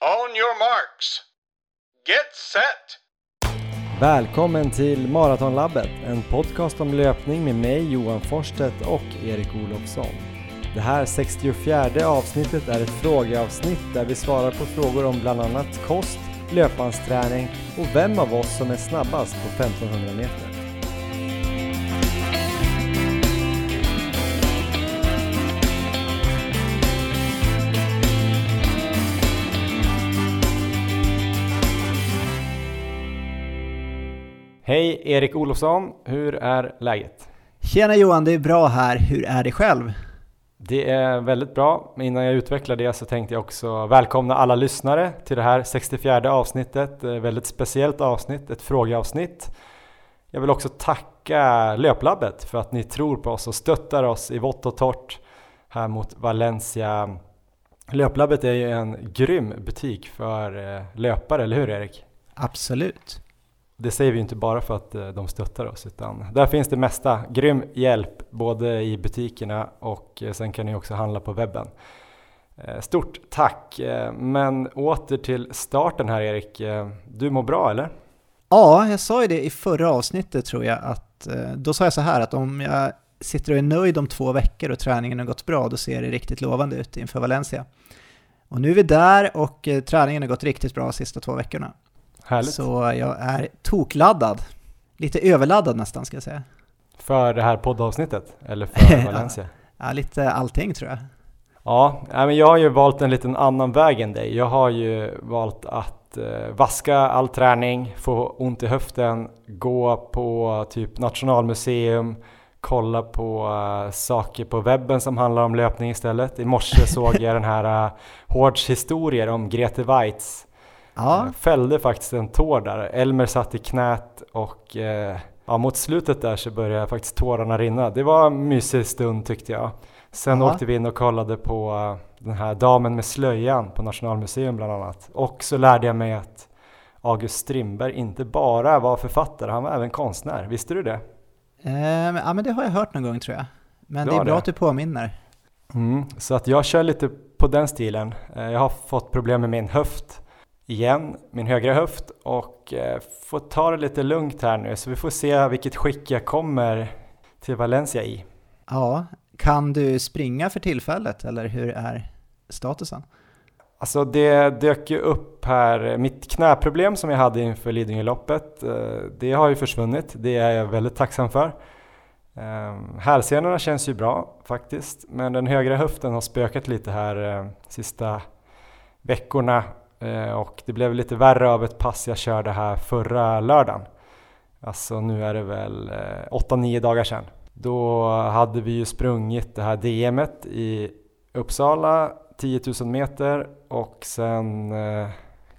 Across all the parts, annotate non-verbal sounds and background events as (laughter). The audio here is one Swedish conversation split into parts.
On your marks. Get set! Välkommen till Maratonlabbet, en podcast om löpning med mig Johan Forsstedt och Erik Olofsson. Det här 64 avsnittet är ett frågeavsnitt där vi svarar på frågor om bland annat kost, löpbandsträning och vem av oss som är snabbast på 1500 meter. Hej Erik Olofsson, hur är läget? Tjena Johan, det är bra här. Hur är det själv? Det är väldigt bra. Men innan jag utvecklar det så tänkte jag också välkomna alla lyssnare till det här 64 avsnittet. Ett väldigt speciellt avsnitt, ett frågeavsnitt. Jag vill också tacka Löplabbet för att ni tror på oss och stöttar oss i vått och torrt här mot Valencia. Löplabbet är ju en grym butik för eh, löpare, eller hur Erik? Absolut. Det säger vi inte bara för att eh, de stöttar oss utan där finns det mesta. Grym hjälp både i butikerna och eh, sen kan ni också handla på webben. Eh, stort tack! Men åter till starten här Erik. Du mår bra eller? Ja, jag sa ju det i förra avsnittet tror jag att då sa jag så här att om jag sitter och är nöjd om två veckor och träningen har gått bra då ser det riktigt lovande ut inför Valencia. Och nu är vi där och träningen har gått riktigt bra de sista två veckorna. Härligt. Så jag är tokladdad. Lite överladdad nästan ska jag säga. För det här poddavsnittet? Eller för (laughs) Valencia? ja, lite allting tror jag. Ja, men jag har ju valt en liten annan väg än dig. Jag har ju valt att eh, vaska all träning, få ont i höften, gå på typ Nationalmuseum, kolla på uh, saker på webben som handlar om löpning istället. I morse såg jag den här uh, Hårds historier om Grete Weitz Ja. Eh, fällde faktiskt en tår där. Elmer satt i knät och eh, ja, mot slutet där så började faktiskt tårarna rinna. Det var en mysig stund tyckte jag. Sen ja. åkte vi in och kollade på uh, den här damen med slöjan på Nationalmuseum bland annat. Och så lärde jag mig att August Strindberg inte bara var författare, han var även konstnär. Visste du det? Um, ja men det har jag hört någon gång tror jag. Men du det är bra det. att du påminner. Mm, så att jag kör lite på den stilen. Jag har fått problem med min höft igen, min högra höft och eh, får ta det lite lugnt här nu så vi får se vilket skick jag kommer till Valencia i. Ja, kan du springa för tillfället eller hur är statusen? Alltså det dök ju upp här, mitt knäproblem som jag hade inför Lidingöloppet, eh, det har ju försvunnit. Det är jag väldigt tacksam för. Eh, hälsenorna känns ju bra faktiskt, men den högra höften har spökat lite här sista veckorna Eh, och det blev lite värre av ett pass jag körde här förra lördagen. Alltså nu är det väl eh, 8-9 dagar sedan. Då hade vi ju sprungit det här DMet i Uppsala, 10 000 meter och sen eh,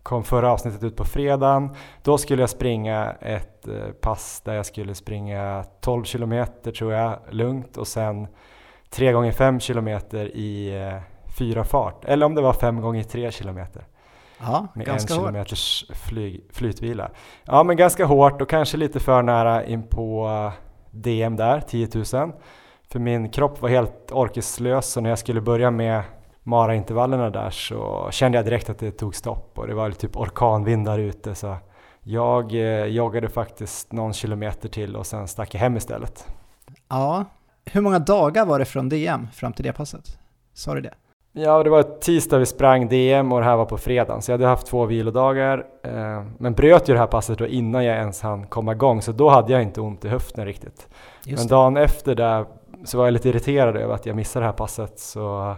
kom förra avsnittet ut på fredagen. Då skulle jag springa ett pass där jag skulle springa 12 kilometer tror jag, lugnt och sen 3 gånger 5 kilometer i fyra fart. Eller om det var 5 gånger 3 kilometer. Ja, med ganska en kilometers flyg, flytvila. Ja, men ganska hårt och kanske lite för nära in på eh, DM där, 10 000. För min kropp var helt orkeslös så när jag skulle börja med maraintervallerna där så kände jag direkt att det tog stopp och det var typ orkanvindar ute så jag eh, joggade faktiskt någon kilometer till och sen stack jag hem istället. Ja, hur många dagar var det från DM fram till det passet? Sa du det? Ja, det var tisdag vi sprang DM och det här var på fredagen, så jag hade haft två vilodagar. Eh, men bröt ju det här passet då innan jag ens hann komma igång, så då hade jag inte ont i höften riktigt. Just men dagen efter där så var jag lite irriterad över att jag missade det här passet, så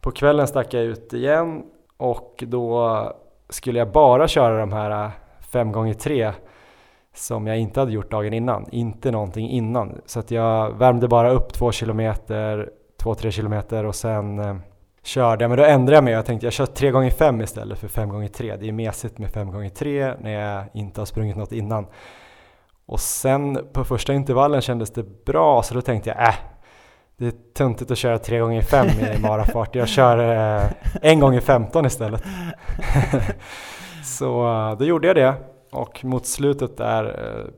på kvällen stack jag ut igen och då skulle jag bara köra de här 5 gånger 3 som jag inte hade gjort dagen innan, inte någonting innan. Så att jag värmde bara upp två kilometer, två, tre kilometer och sen eh, körde jag, men då ändrade jag mig. Jag tänkte jag kör 3 gånger 5 istället för 5 gånger 3 Det är mesigt med 5 gånger 3 när jag inte har sprungit något innan. Och sen på första intervallen kändes det bra, så då tänkte jag äh, det är töntigt att köra 3 gånger 5 i (laughs) marafart. Jag kör eh, 1 gånger 15 istället. (laughs) så eh, då gjorde jag det. Och mot slutet där eh,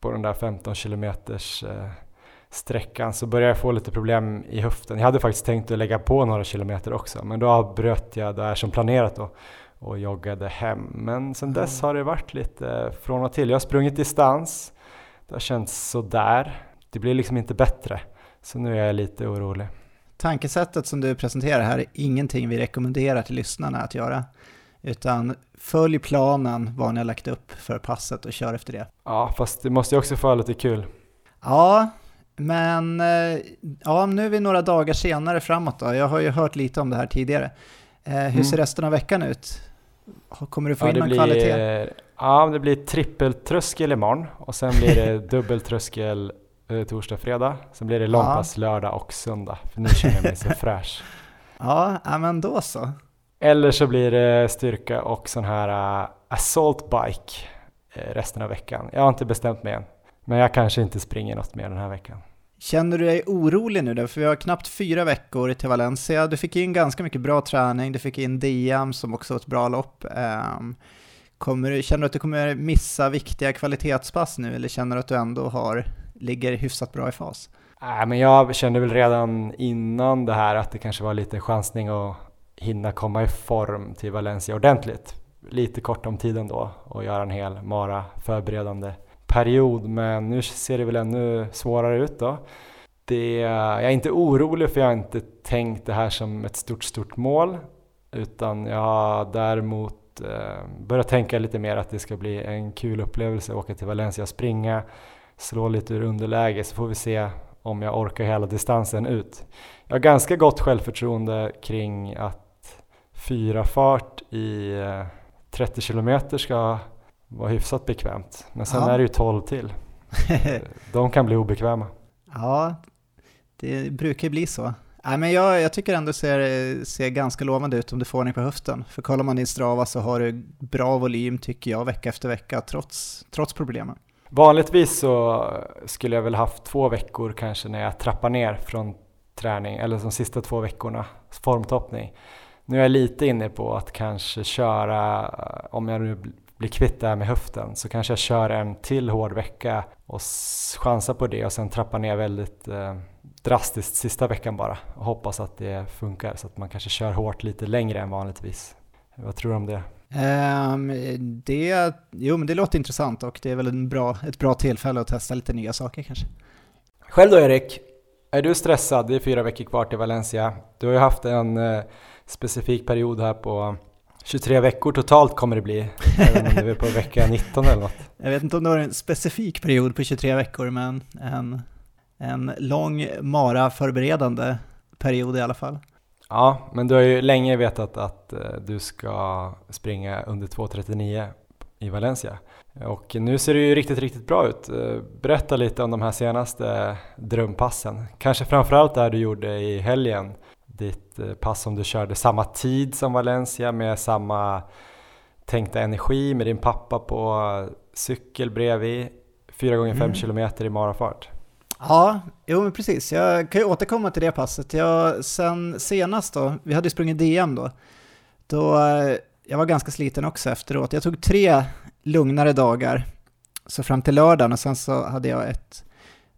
på den där 15 kilometers eh, sträckan så började jag få lite problem i höften. Jag hade faktiskt tänkt att lägga på några kilometer också men då avbröt jag där som planerat då och joggade hem. Men sen dess har det varit lite från och till. Jag har sprungit distans, det har känts sådär. Det blir liksom inte bättre, så nu är jag lite orolig. Tankesättet som du presenterar här är ingenting vi rekommenderar till lyssnarna att göra. Utan följ planen, vad ni har lagt upp för passet och kör efter det. Ja, fast det måste ju också få lite kul. Ja, men eh, ja, nu är vi några dagar senare framåt då. Jag har ju hört lite om det här tidigare. Eh, hur mm. ser resten av veckan ut? Kommer du få ja, in någon blir, kvalitet? Ja, det blir trippeltröskel imorgon och sen blir det (laughs) dubbeltröskel eh, torsdag, fredag. Sen blir det långpass ja. lördag och söndag, för nu känner jag mig så (laughs) fräsch. Ja, men då så. Eller så blir det styrka och sån här uh, assault bike resten av veckan. Jag har inte bestämt mig än, men jag kanske inte springer något mer den här veckan. Känner du dig orolig nu då? För vi har knappt fyra veckor till Valencia. Du fick in ganska mycket bra träning, du fick in DM som också var ett bra lopp. Um, kommer du, känner du att du kommer missa viktiga kvalitetspass nu eller känner du att du ändå har, ligger hyfsat bra i fas? Nej, men jag kände väl redan innan det här att det kanske var lite chansning att hinna komma i form till Valencia ordentligt. Lite kort om tiden då och göra en hel Mara förberedande period men nu ser det väl ännu svårare ut då. Det, jag är inte orolig för jag har inte tänkt det här som ett stort, stort mål utan jag har däremot eh, börjat tänka lite mer att det ska bli en kul upplevelse att åka till Valencia och springa, slå lite ur underläge så får vi se om jag orkar hela distansen ut. Jag har ganska gott självförtroende kring att fyra fart i eh, 30 kilometer ska vara hyfsat bekvämt. Men sen ja. är det ju 12 till. (laughs) De kan bli obekväma. Ja, det brukar ju bli så. Nej, men jag, jag tycker ändå ser, ser ganska lovande ut om du får ordning på höften. För kollar man din Strava så har du bra volym tycker jag vecka efter vecka trots, trots problemen. Vanligtvis så skulle jag väl haft två veckor kanske när jag trappar ner från träning eller de sista två veckorna formtoppning. Nu är jag lite inne på att kanske köra, om jag nu blir kvitt det här med höften så kanske jag kör en till hård vecka och chansar på det och sen trappar ner väldigt eh, drastiskt sista veckan bara och hoppas att det funkar så att man kanske kör hårt lite längre än vanligtvis. Vad tror du om det? Um, det, jo men det låter intressant och det är väl en bra, ett bra tillfälle att testa lite nya saker kanske. Själv då Erik, är du stressad? Det är fyra veckor kvar till Valencia. Du har ju haft en eh, specifik period här på 23 veckor totalt kommer det bli, även om det är på vecka 19 eller något. (laughs) Jag vet inte om det var en specifik period på 23 veckor, men en, en lång Mara-förberedande period i alla fall. Ja, men du har ju länge vetat att eh, du ska springa under 2.39 i Valencia. Och nu ser det ju riktigt, riktigt bra ut. Eh, berätta lite om de här senaste drömpassen. Kanske framförallt det du gjorde i helgen ditt eh, pass som du körde samma tid som Valencia med samma tänkta energi med din pappa på cykel bredvid 4 gånger 5 mm. kilometer i marafart. Ja, jo men precis. Jag kan ju återkomma till det passet. Jag, sen senast då, vi hade ju sprungit DM då, då eh, jag var ganska sliten också efteråt. Jag tog tre lugnare dagar, så fram till lördagen och sen så hade jag ett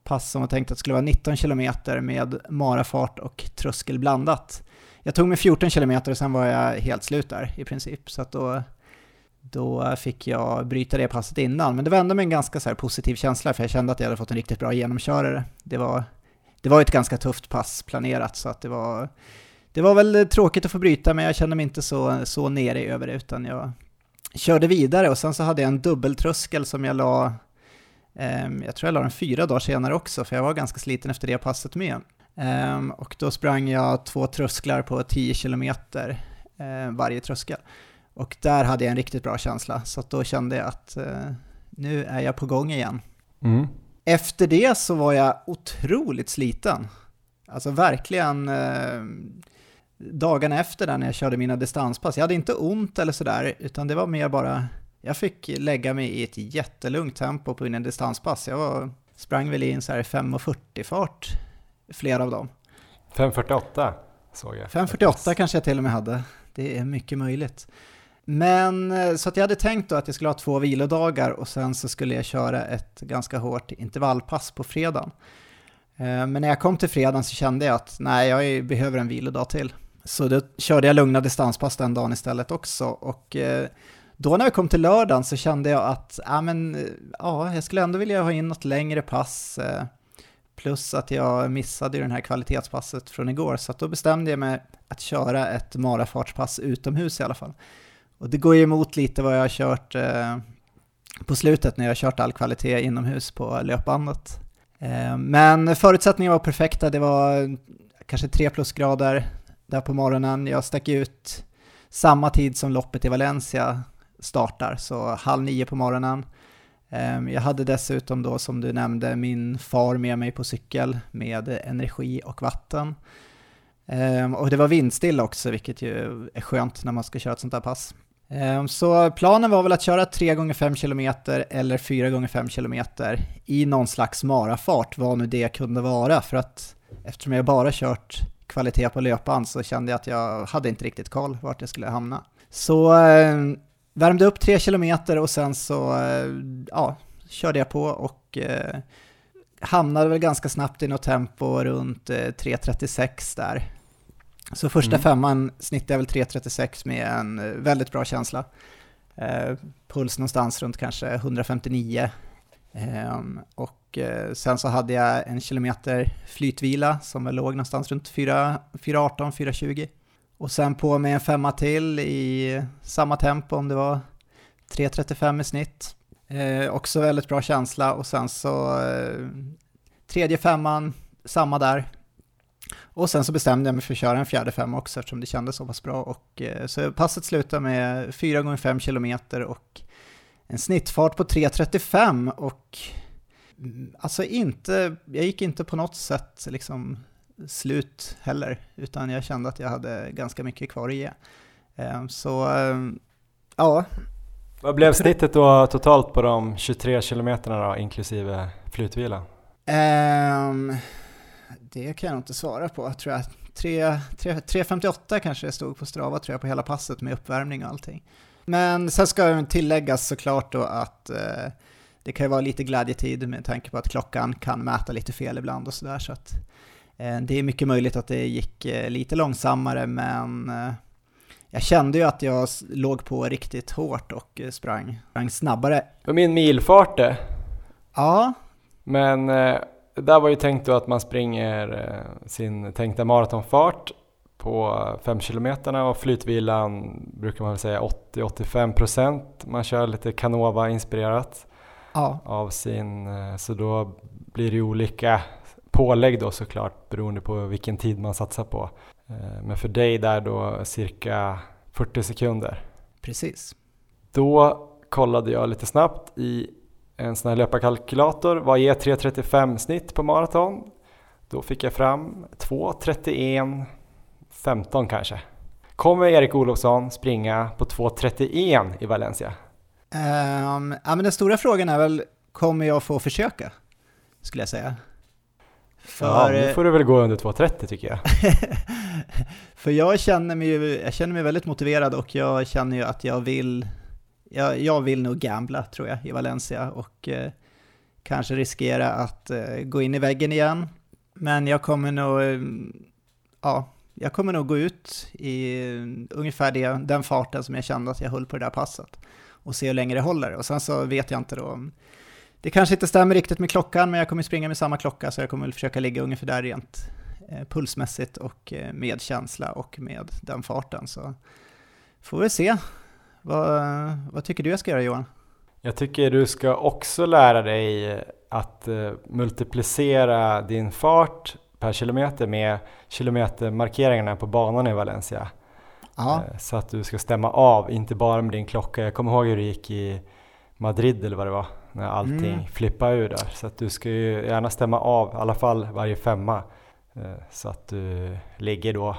pass som var tänkt att skulle vara 19 km med marafart och tröskel blandat. Jag tog mig 14 km och sen var jag helt slut där i princip. Så att då, då fick jag bryta det passet innan. Men det var ändå med en ganska så positiv känsla för jag kände att jag hade fått en riktigt bra genomkörare. Det var, det var ett ganska tufft pass planerat så att det var, det var väl tråkigt att få bryta men jag kände mig inte så, så nere över det utan jag körde vidare och sen så hade jag en dubbeltröskel som jag la jag tror jag la den fyra dagar senare också, för jag var ganska sliten efter det passet med. Ehm, och då sprang jag två trösklar på 10 km eh, varje tröskel. Och där hade jag en riktigt bra känsla, så då kände jag att eh, nu är jag på gång igen. Mm. Efter det så var jag otroligt sliten. Alltså verkligen eh, dagarna efter där när jag körde mina distanspass. Jag hade inte ont eller sådär, utan det var mer bara jag fick lägga mig i ett jättelugnt tempo på mina distanspass. Jag var, sprang väl i en så här 5.40-fart, flera av dem. 5.48 såg jag. 5.48 kanske jag till och med hade. Det är mycket möjligt. Men eh, så att jag hade tänkt då att jag skulle ha två vilodagar och sen så skulle jag köra ett ganska hårt intervallpass på fredagen. Eh, men när jag kom till fredagen så kände jag att nej, jag behöver en vilodag till. Så då körde jag lugna distanspass den dagen istället också. Och eh, då när vi kom till lördagen så kände jag att ja, men, ja, jag skulle ändå vilja ha in något längre pass. Eh, plus att jag missade ju den här kvalitetspasset från igår. Så då bestämde jag mig att köra ett marafartspass utomhus i alla fall. Och det går ju emot lite vad jag har kört eh, på slutet när jag har kört all kvalitet inomhus på löpbandet. Eh, men förutsättningarna var perfekta, det var eh, kanske 3 plusgrader där på morgonen. Jag stack ut samma tid som loppet i Valencia startar, så halv nio på morgonen. Ehm, jag hade dessutom då som du nämnde min far med mig på cykel med energi och vatten. Ehm, och det var vindstilla också, vilket ju är skönt när man ska köra ett sånt här pass. Ehm, så planen var väl att köra 3 gånger 5 km eller 4 gånger 5 km i någon slags marafart, vad nu det kunde vara. För att eftersom jag bara kört kvalitet på löpband så kände jag att jag hade inte riktigt koll vart jag skulle hamna. Så värmde upp 3 km och sen så eh, ja, körde jag på och eh, hamnade väl ganska snabbt i något tempo runt eh, 3.36 där. Så första mm. femman snittade jag väl 3.36 med en eh, väldigt bra känsla. Eh, puls någonstans runt kanske 159. Eh, och eh, sen så hade jag en kilometer flytvila som väl låg någonstans runt 4.18-4.20. Och sen på med en femma till i samma tempo om det var 3.35 i snitt. Eh, också väldigt bra känsla och sen så eh, tredje femman, samma där. Och sen så bestämde jag mig för att köra en fjärde femma också eftersom det kändes så pass bra. Och, eh, så passet slutade med 4 gånger 5 km och en snittfart på 3.35 och mm, alltså inte, jag gick inte på något sätt liksom slut heller, utan jag kände att jag hade ganska mycket kvar att ge. Eh, så ja. Vad blev snittet då totalt på de 23 kilometerna då, inklusive flytvila? Um, det kan jag inte svara på, tror jag. 3.58 kanske det stod på Strava tror jag på hela passet med uppvärmning och allting. Men sen ska tilläggas såklart då att eh, det kan ju vara lite glädjetid med tanke på att klockan kan mäta lite fel ibland och sådär. Så att det är mycket möjligt att det gick eh, lite långsammare men eh, jag kände ju att jag låg på riktigt hårt och eh, sprang, sprang snabbare. Och min milfart det. Ja. Men eh, det där var ju tänkt då att man springer eh, sin tänkta maratonfart på 5 kilometerna och flytvilan brukar man väl säga 80-85 procent. Man kör lite Canova-inspirerat ja. av sin, eh, så då blir det olika pålägg då såklart beroende på vilken tid man satsar på. Eh, men för dig där då cirka 40 sekunder. Precis. Då kollade jag lite snabbt i en sån här löparkalkylator. Vad ger 3.35 snitt på maraton? Då fick jag fram 2.31 15 kanske. Kommer Erik Olofsson springa på 2.31 i Valencia? Um, ja, men den stora frågan är väl, kommer jag få försöka? Skulle jag säga. För, ja, nu får du väl gå under 2.30 tycker jag. (laughs) för jag känner, mig, jag känner mig väldigt motiverad och jag känner ju att jag vill jag, jag vill nog gambla tror jag i Valencia och eh, kanske riskera att eh, gå in i väggen igen. Men jag kommer nog, eh, ja, jag kommer nog gå ut i ungefär det, den farten som jag kände att jag höll på det där passet och se hur länge det håller. Och sen så vet jag inte då, det kanske inte stämmer riktigt med klockan, men jag kommer springa med samma klocka så jag kommer väl försöka ligga ungefär där rent eh, pulsmässigt och eh, med känsla och med den farten. Så får vi se vad, vad tycker du jag ska göra Johan? Jag tycker du ska också lära dig att uh, multiplicera din fart per kilometer med kilometermarkeringarna på banan i Valencia. Uh, så att du ska stämma av, inte bara med din klocka. Jag kommer ihåg hur det gick i Madrid eller vad det var, när allting mm. flippade ur där. Så att du ska ju gärna stämma av, i alla fall varje femma. Uh, så att du ligger då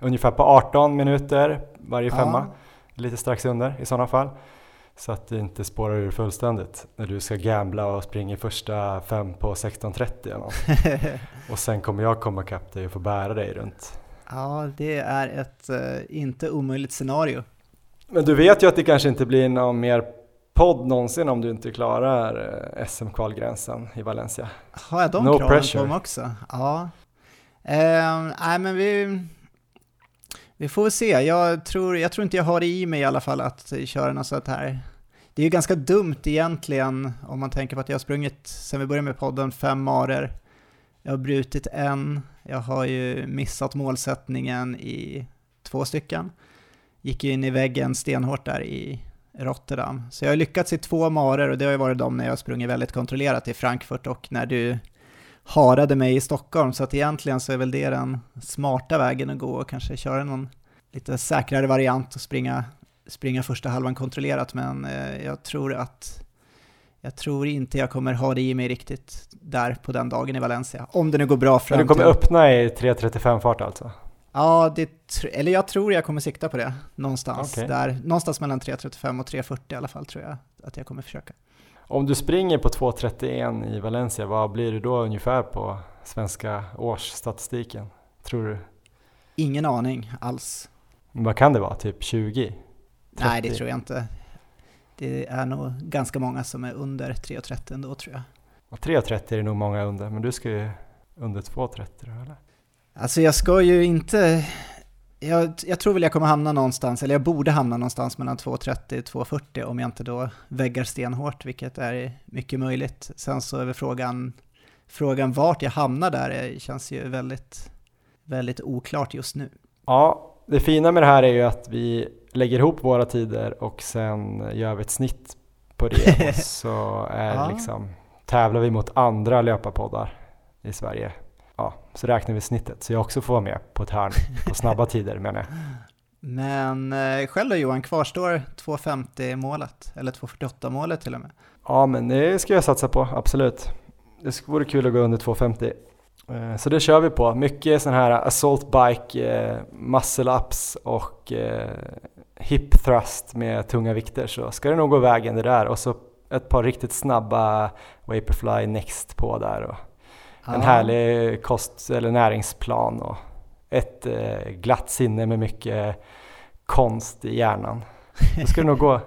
ungefär på 18 minuter varje femma lite strax under i sådana fall. Så att det inte spårar ur fullständigt när du ska gambla och springa första fem på 16.30 (laughs) Och sen kommer jag komma ikapp dig och få bära dig runt. Ja, det är ett uh, inte omöjligt scenario. Men du vet ju att det kanske inte blir någon mer podd någonsin om du inte klarar eh, SM-kvalgränsen i Valencia. Har jag de no kraven pressure. på mig också? Ja. Uh, nej men vi Vi får väl se. Jag tror, jag tror inte jag har det i mig i alla fall att köra något sånt här. Det är ju ganska dumt egentligen om man tänker på att jag har sprungit, sen vi började med podden, fem marer. Jag har brutit en, jag har ju missat målsättningen i två stycken. Gick ju in i väggen stenhårt där i Rotterdam. Så jag har lyckats i två marer och det har ju varit de när jag har sprungit väldigt kontrollerat i Frankfurt och när du harade mig i Stockholm. Så att egentligen så är väl det den smarta vägen att gå och kanske köra någon lite säkrare variant och springa, springa första halvan kontrollerat. Men eh, jag tror att jag tror inte jag kommer ha det i mig riktigt där på den dagen i Valencia. Om det nu går bra fram till... Du kommer öppna i 3.35 fart alltså? Ja, det, eller jag tror jag kommer sikta på det någonstans okay. där. Någonstans mellan 3.35 och 3.40 i alla fall tror jag att jag kommer försöka. Om du springer på 2.31 i Valencia, vad blir det då ungefär på svenska årsstatistiken? Tror du? Ingen aning alls. Vad kan det vara? Typ 20? 30? Nej, det tror jag inte. Det är nog ganska många som är under 3.30 ändå tror jag. 3.30 är det nog många under, men du ska ju under 2.30 eller? Alltså jag ska ju inte... Jag, jag, tror väl jag kommer hamna någonstans, eller jag borde hamna någonstans mellan 2.30 och 2.40 om jag inte då väggar stenhårt, vilket är mycket möjligt. Sen så är väl frågan, frågan vart jag hamnar där det känns ju väldigt, väldigt oklart just nu. Ja, det fina med det här är ju att vi lägger ihop våra tider och sen gör vi ett snitt på det (laughs) och så är ja. liksom, tävlar vi mot andra löparpoddar i Sverige ja, så räknar vi snittet. Så jag också får vara med på ett hörn på snabba tider menar jag. Men eh, själv då Johan, kvarstår 2.50 målet? Eller 2.48 målet till och med? Ja, men det ska jag satsa på, absolut. Det vore kul att gå under 2.50. Eh, så det kör vi på. Mycket sån här assault bike, eh, muscle ups och eh, hip thrust med tunga vikter så ska det nog gå vägen det där. Och så ett par riktigt snabba Vaporfly Next på där. Och en härlig kost eller näringsplan och ett eh, glatt sinne med mycket konst i hjärnan. Då ska det nog gå.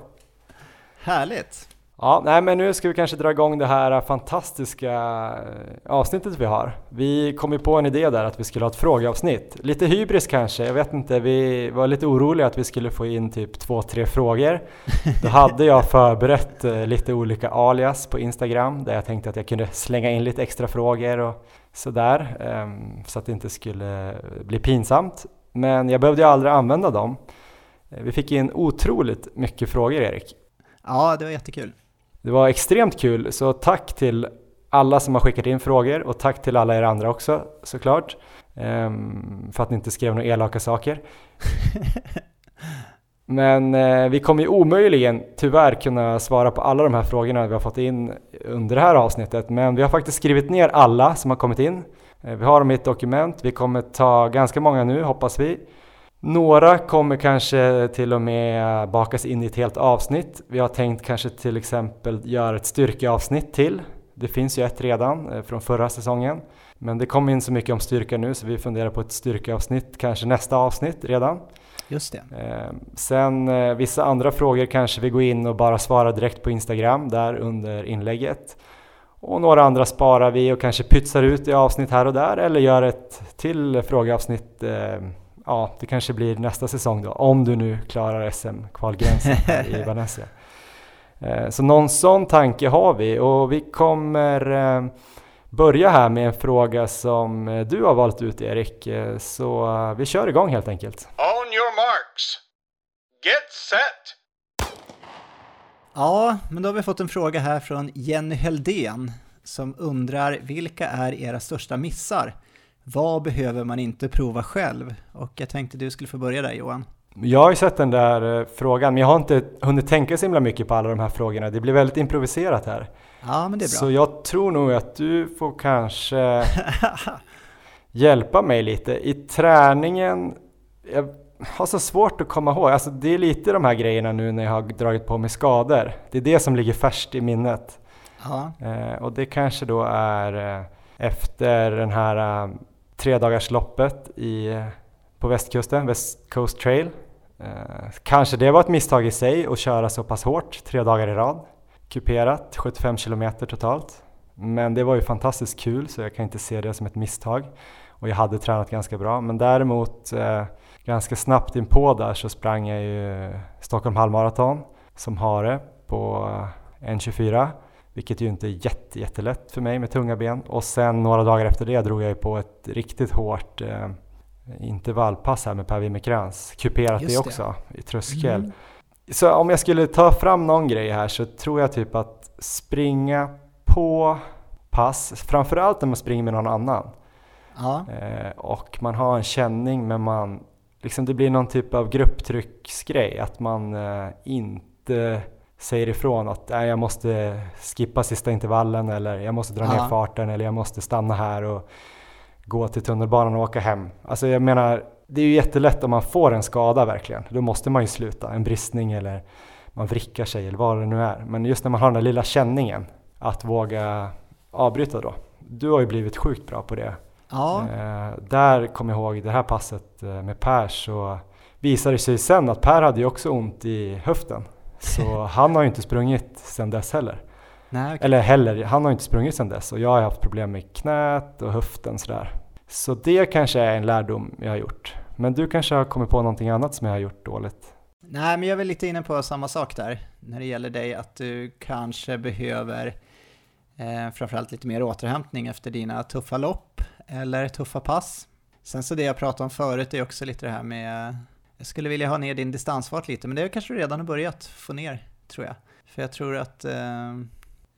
(laughs) Härligt! Ja, nej men nu ska vi kanske dra igång det här fantastiska eh, avsnittet vi har. Vi kom ju på en idé där att vi skulle ha ett frågeavsnitt. Lite hybris kanske, jag vet inte. Vi var lite oroliga att vi skulle få in typ två, tre frågor. Då hade jag förberett eh, lite olika alias på Instagram där jag tänkte att jag kunde slänga in lite extra frågor och sådär. Ehm, så att det inte skulle eh, bli pinsamt. Men jag behövde ju aldrig använda dem. Vi fick in otroligt mycket frågor Erik. Ja, det var jättekul. Det var extremt kul, så tack till alla som har skickat in frågor och tack till alla er andra också såklart. Um, för att ni inte skrev några elaka saker. (laughs) Men eh, vi kommer ju omöjligen tyvärr kunna svara på alla de här frågorna vi har fått in under det här avsnittet. Men vi har faktiskt skrivit ner alla som har kommit in. Eh, vi har dem i ett dokument. Vi kommer ta ganska många nu hoppas vi. Några kommer kanske till och med bakas in i ett helt avsnitt. Vi har tänkt kanske till exempel göra ett styrkeavsnitt till. Det finns ju ett redan eh, från förra säsongen. Men det kom in så mycket om styrka nu så vi funderar på ett styrkeavsnitt, kanske nästa avsnitt redan. Just det. Eh, sen eh, vissa andra frågor kanske vi går in och bara svarar direkt på Instagram där under inlägget. Och några andra sparar vi och kanske pytsar ut i avsnitt här och där eller gör ett till frågeavsnitt ja, det kanske blir nästa säsong då, om du nu klarar SM-kvalgränsen (laughs) i Valencia. Eh, så någon sån tanke har vi och vi kommer eh, börja här med en fråga som eh, du har valt ut Erik, så vi kör igång helt enkelt. On your marks, get set! Ja, men då har vi fått en fråga här från Jenny Heldén som undrar vilka är era största missar? Vad behöver man inte prova själv? Och jag tänkte du skulle få börja där Johan. Jag har ju sett den där eh, frågan, men jag har inte hunnit tänka så himla mycket på alla de här frågorna. Det blir väldigt improviserat här. Ja, men det är bra. Så jag tror nog att du får kanske (laughs) hjälpa mig lite. I träningen, jag har så svårt att komma ihåg. Alltså det är lite de här grejerna nu när jag har dragit på mig skador. Det är det som ligger färskt i minnet. Ja. Eh, och det kanske då är eh, efter den här tredagarsloppet tre dagars loppet i, på västkusten, West Coast Trail. Eh, kanske det var ett misstag i sig att köra så pass hårt tre dagar i rad. Kuperat, 75 kilometer totalt. Men det var ju fantastiskt kul så jag kan inte se det som ett misstag. Och jag hade tränat ganska bra. Men däremot eh, ganska snabbt inpå där så sprang jag ju Stockholm halvmaraton som hare på 1.24 vilket ju inte är jätte, jättelätt för mig med tunga ben. Och sen några dagar efter det drog jag på ett riktigt hårt eh, intervallpass här med Per Wimmercrantz. Kuperat Just det också i tröskel. Mm. Så om jag skulle ta fram någon grej här så tror jag typ att springa på pass, framförallt när man springer med någon annan. Ja. Eh, och man har en känning men man, liksom det blir någon typ av grupptrycksgrej, att man eh, inte säger ifrån att äh, jag måste skippa sista intervallen eller jag måste dra ja. ner farten eller jag måste stanna här och gå till tunnelbanan och åka hem. Alltså jag menar, det är ju jättelätt om man får en skada verkligen. Då måste man ju sluta, en bristning eller man vrickar sig eller vad det nu är. Men just när man har den där lilla känningen, att våga avbryta då. Du har ju blivit sjukt bra på det. Ja. Eh, där kom jag ihåg det här passet eh, med Per så visade det sig sen att Per hade ju också ont i höften. Så han har ju inte sprungit sen dess heller. Nej, okay. Eller heller, han har inte sprungit sen dess och jag har haft problem med knät och höften sådär. Så det kanske är en lärdom jag har gjort. Men du kanske har kommit på någonting annat som jag har gjort dåligt? Nej, men jag är väl lite inne på samma sak där när det gäller dig, att du kanske behöver eh, framförallt lite mer återhämtning efter dina tuffa lopp eller tuffa pass. Sen så det jag pratade om förut är också lite det här med, jag skulle vilja ha ner din distansfart lite, men det kanske du redan har börjat få ner, tror jag. För jag tror att eh,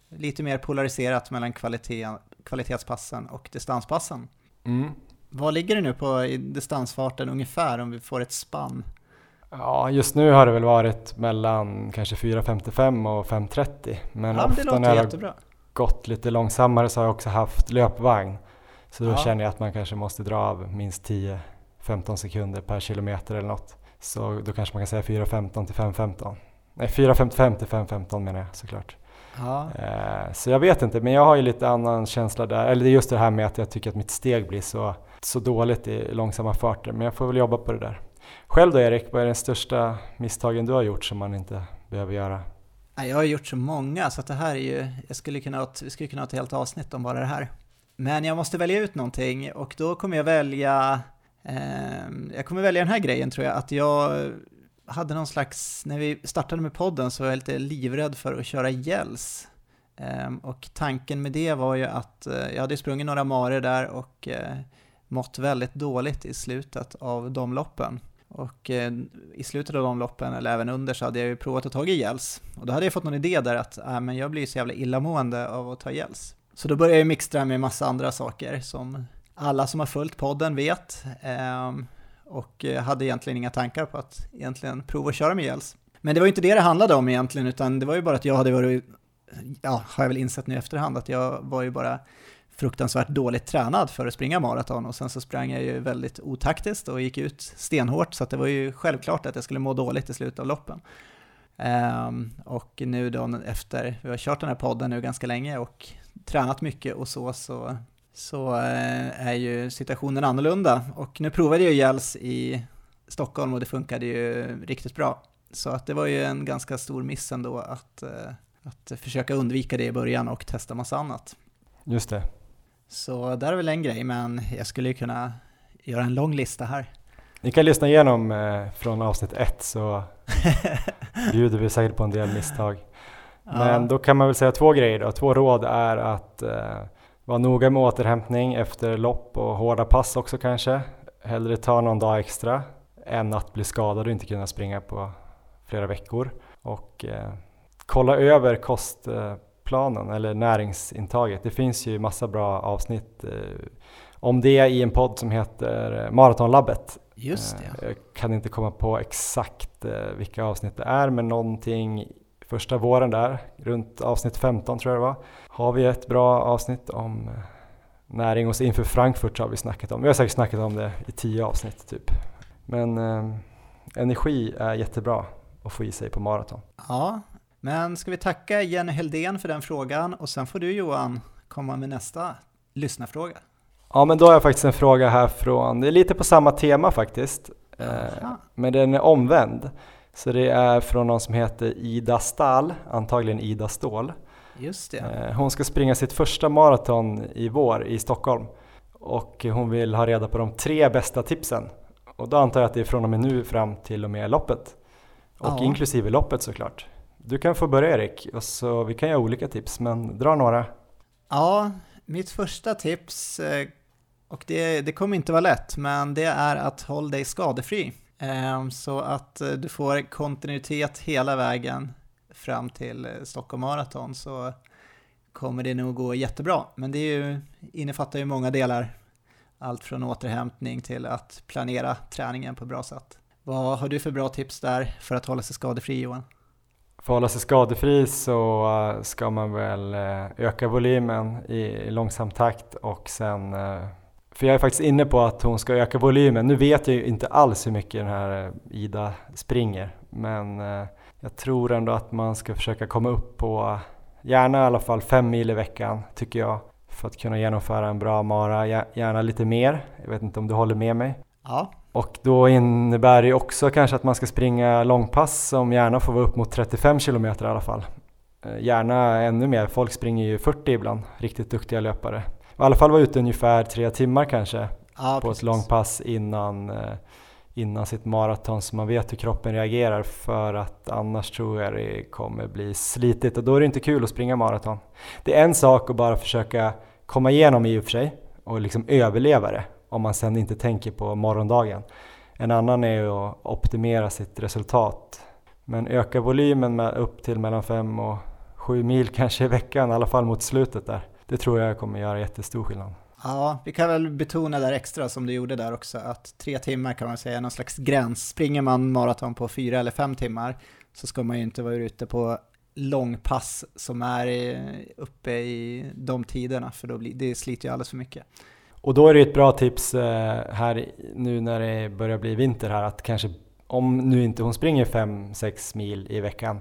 lite mer polariserat mellan kvalitet, kvalitetspassen och distanspassen. Mm. Vad ligger det nu på i distansfarten ungefär om vi får ett spann? Ja, just nu har det väl varit mellan kanske 4.55 och 5.30. Men ja, ofta när det har gått lite långsammare så har jag också haft löpvagn. Så då ja. känner jag att man kanske måste dra av minst 10-15 sekunder per kilometer eller något. Så då kanske man kan säga 4.15 till 5.15. Nej, 4.55 till 5.15 menar jag såklart. Ja. Eh, så jag vet inte, men jag har ju lite annan känsla där. Eller det är just det här med att jag tycker att mitt steg blir så, så dåligt i långsamma farter. Men jag får väl jobba på det där. Själv då Erik, vad är den största misstagen du har gjort som man inte behöver göra? Jag har gjort så många så att det här är ju, jag skulle kunna ha, vi skulle kunna ha ett helt avsnitt om bara det här. Men jag måste välja ut någonting och då kommer jag välja, Ehm, jag kommer välja den här grejen tror jag, att jag hade någon slags, när vi startade med podden så var jag lite livrädd för att köra gälls. Ehm, och tanken med det var ju att eh, jag hade sprungit några marer där och eh, mått väldigt dåligt i slutet av de loppen. Och eh, i slutet av de loppen, eller även under, så hade jag ju provat att ta i. Och då hade jag fått någon idé där att äh, men jag blir så jävla illamående av att ta Gälls. Så då började jag mixtra med massa andra saker som alla som har följt podden vet. Ehm, och eh, hade egentligen inga tankar på att egentligen prova att köra med gels. Men det var ju inte det det handlade om egentligen, utan det var ju bara att jag hade varit, ja, har jag väl insett nu i efterhand, att jag var ju bara fruktansvärt dåligt tränad för att springa maraton och sen så sprang jag ju väldigt otaktiskt och gick ut stenhårt så att det var ju självklart att jag skulle må dåligt i slutet av loppen. Um, och nu då efter, vi har kört den här podden nu ganska länge och tränat mycket och så, så så eh, är ju situationen annorlunda. Och nu provade jag gels i Stockholm och det funkade ju riktigt bra. Så att det var ju en ganska stor miss ändå att, eh, att försöka undvika det i början och testa massa annat. Just det. Så där är väl en grej, men jag skulle ju kunna göra en lång lista här. Ni kan lyssna igenom eh, från avsnitt ett så (laughs) bjuder vi säkert på en del misstag. Men ja. då kan man väl säga två grejer då. Två råd är att var noga med återhämtning efter lopp och hårda pass också kanske. Hellre ta någon dag extra än att bli skadad och inte kunna springa på flera veckor. Och eh, kolla över kostplanen eller näringsintaget. Det finns ju massa bra avsnitt eh, om det i en podd som heter Maratonlabbet. Just det. Eh, jag kan inte komma på exakt eh, vilka avsnitt det är men någonting första våren där, runt avsnitt 15 tror jag det var, har vi ett bra avsnitt om eh, näring och inför Frankfurt har vi snackat om. Vi har säkert snackat om det i tio avsnitt typ. Men eh, energi är jättebra att få i sig på maraton. Ja, men ska vi tacka Jenny Heldén för den frågan och sen får du Johan komma med nästa lyssnarfråga. Ja, men då har jag faktiskt en fråga här från, det är lite på samma tema faktiskt, eh, men den är omvänd. Så det är från någon som heter Ida Stahl, antagligen Ida Ståhl. Just det. Eh, hon ska springa sitt första maraton i vår i Stockholm och hon vill ha reda på de tre bästa tipsen. Och då antar jag att det är från och med nu fram till och med loppet. Och ja. inklusive loppet såklart. Du kan få börja Erik, och så vi kan göra olika tips, men dra några. Ja, mitt första tips, eh, och det, det kommer inte vara lätt, men det är att hålla dig skadefri. Ehm, så att eh, du får kontinuitet hela vägen fram till eh, Stockholm Marathon så kommer det nog gå jättebra. Men det ju, innefattar ju många delar. Allt från återhämtning till att planera träningen på ett bra sätt. Vad har du för bra tips där för att hålla sig skadefri Johan? För att hålla sig skadefri så eh, ska man väl eh, öka volymen i långsam takt och sen för jag är faktiskt inne på att hon ska öka volymen. Nu vet jag ju inte alls hur mycket den här Ida springer, men eh, jag tror ändå att man ska försöka komma upp på gärna i alla fall fem mil i veckan tycker jag för att kunna genomföra en bra mara, gärna lite mer. Jag vet inte om du håller med mig? Ja. Och då innebär det också kanske att man ska springa långpass som gärna får vara upp mot 35 kilometer i alla fall. Eh, gärna ännu mer, folk springer ju 40 ibland, riktigt duktiga löpare i alla fall vara ute ungefär tre timmar kanske ja, på precis. ett långpass innan, eh, innan sitt maraton så man vet hur kroppen reagerar för att annars tror jag det kommer bli slitigt och då är det inte kul att springa maraton. Det är en sak att bara försöka komma igenom i och för sig och liksom överleva det om man sen inte tänker på morgondagen. En annan är att optimera sitt resultat. Men öka volymen med upp till mellan 5 och 7 mil (laughs) kanske i veckan, i alla fall mot slutet där det tror jag kommer göra jättestor skillnad. Ja, vi kan väl betona där extra som du gjorde där också att tre timmar kan man säga är någon slags gräns. Springer man maraton på fyra eller fem timmar så ska man ju inte vara ute på långpass som är uppe i de tiderna för då blir, det sliter ju alldeles för mycket. Och då är det ett bra tips eh, här nu när det börjar bli vinter här att kanske om nu inte hon springer 5-6 mil i veckan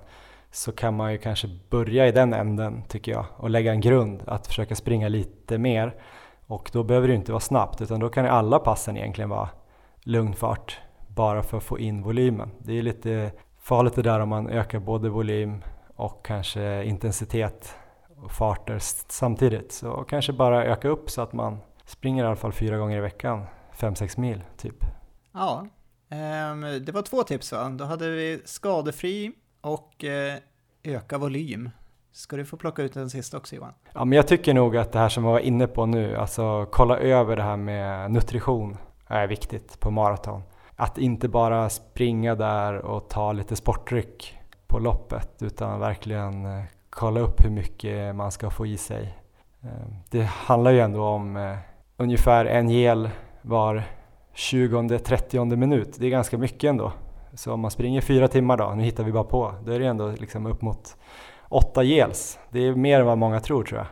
så kan man ju kanske börja i den änden tycker jag och lägga en grund att försöka springa lite mer och då behöver det inte vara snabbt utan då kan alla passen egentligen vara lugn fart bara för att få in volymen. Det är lite farligt det där om man ökar både volym och kanske intensitet och farter samtidigt så kanske bara öka upp så att man springer i alla fall fyra gånger i veckan, 5-6 mil typ. Ja, ehm, det var två tips va? Då hade vi skadefri och eh, öka volym. Ska du få plocka ut den sista också Johan? Ja, men jag tycker nog att det här som vi var inne på nu, alltså kolla över det här med nutrition är viktigt på maraton. Att inte bara springa där och ta lite sportdryck på loppet utan verkligen eh, kolla upp hur mycket man ska få i sig. Eh, det handlar ju ändå om eh, ungefär en gel var 20-30 minut. Det är ganska mycket ändå. Så om man springer fyra timmar då, nu hittar vi bara på, då är det ändå liksom upp mot åtta gels. Det är mer än vad många tror tror jag.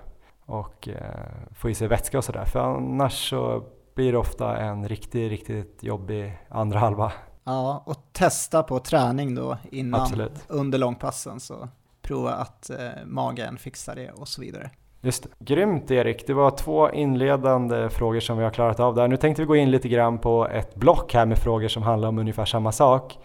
Och eh, få i sig vätska och sådär. För annars så blir det ofta en riktigt, riktigt jobbig andra halva. Ja, och testa på träning då innan, Absolut. under långpassen. Så prova att eh, magen fixar det och så vidare. Just det. Grymt Erik, det var två inledande frågor som vi har klarat av där. Nu tänkte vi gå in lite grann på ett block här med frågor som handlar om ungefär samma sak.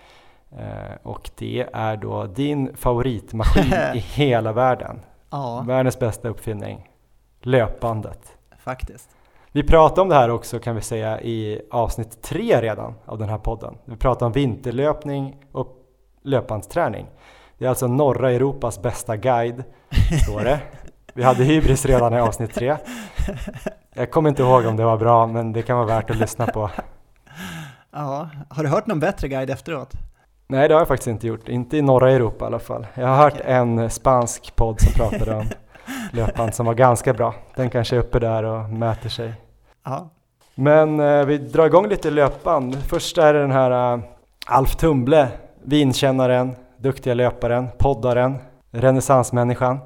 Eh, och det är då din favoritmaskin (laughs) i hela världen. Ja. Världens bästa uppfinning. Löpandet. Faktiskt. Vi pratade om det här också kan vi säga i avsnitt tre redan av den här podden. Vi pratade om vinterlöpning och löpbandsträning. Det är alltså norra Europas bästa guide, står det. (laughs) Vi hade hybris redan i avsnitt tre. Jag kommer inte ihåg om det var bra, men det kan vara värt att lyssna på. Ja, har du hört någon bättre guide efteråt? Nej, det har jag faktiskt inte gjort. Inte i norra Europa i alla fall. Jag har hört okay. en spansk podd som pratade om (laughs) löpband som var ganska bra. Den kanske är uppe där och mäter sig. Ja. Men eh, vi drar igång lite löpband. Först är det den här uh, Alf Tumble, vinkännaren, duktiga löparen, poddaren, renässansmänniskan.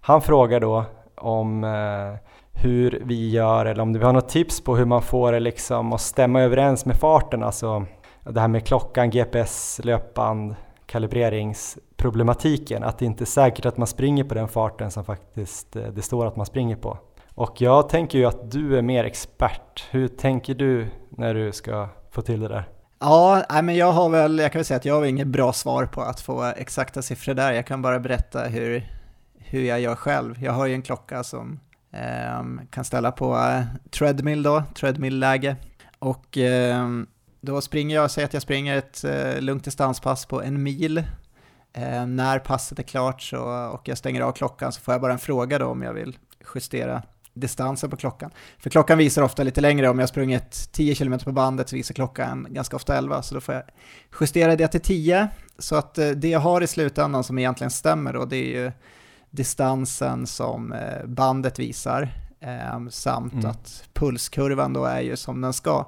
Han frågar då om eh, hur vi gör eller om vi har något tips på hur man får det liksom att stämma överens med farten, alltså det här med klockan, GPS, löpband, kalibreringsproblematiken, att det inte är säkert att man springer på den farten som faktiskt eh, det står att man springer på. Och jag tänker ju att du är mer expert. Hur tänker du när du ska få till det där? Ja, men jag har väl, jag kan väl säga att jag har inget bra svar på att få exakta siffror där. Jag kan bara berätta hur, hur jag gör själv. Jag har ju en klocka som eh, kan ställa på eh, treadmill då, treadmill-läge. Och eh, då springer jag, säger att jag springer ett eh, lugnt distanspass på en mil. Eh, när passet är klart så, och jag stänger av klockan så får jag bara en fråga då om jag vill justera distansen på klockan. För klockan visar ofta lite längre, om jag sprungit 10 km på bandet så visar klockan ganska ofta 11, så då får jag justera det till 10. Så att eh, det jag har i slutändan som egentligen stämmer då, det är ju distansen som eh, bandet visar, eh, samt mm. att pulskurvan då är ju som den ska.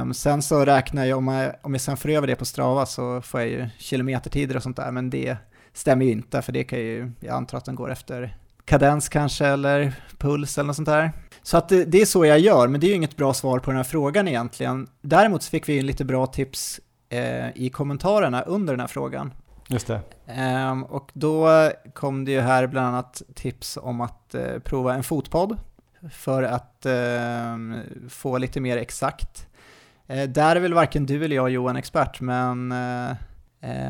Um, sen så räknar jag, om jag, om jag sen får över det på Strava så får jag ju kilometertider och sånt där, men det stämmer ju inte, för det kan ju, jag antar att den går efter kadens kanske, eller puls eller något sånt där. Så att det, det, är så jag gör, men det är ju inget bra svar på den här frågan egentligen. Däremot så fick vi lite bra tips eh, i kommentarerna under den här frågan. Just det. Um, och då kom det ju här bland annat tips om att uh, prova en fotpodd för att uh, få lite mer exakt. Uh, där är väl varken du eller jag Johan expert, men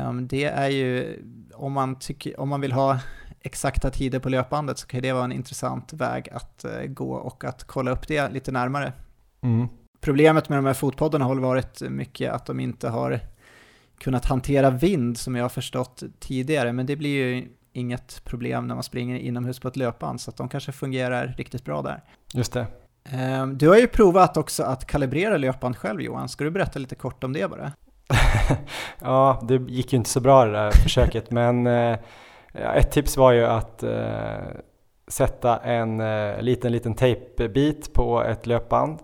um, det är ju om man, tycker, om man vill ha exakta tider på löpbandet så kan det vara en intressant väg att gå och att kolla upp det lite närmare. Mm. Problemet med de här fotpoddarna har varit mycket att de inte har kunnat hantera vind som jag har förstått tidigare, men det blir ju inget problem när man springer inomhus på ett löpband, så att de kanske fungerar riktigt bra där. Just det. Ehm, du har ju provat också att kalibrera löpband själv Johan, ska du berätta lite kort om det bara? (laughs) ja, det gick ju inte så bra det där (laughs) försöket, men eh, ett tips var ju att eh, sätta en eh, liten, liten tejpbit på ett löpband,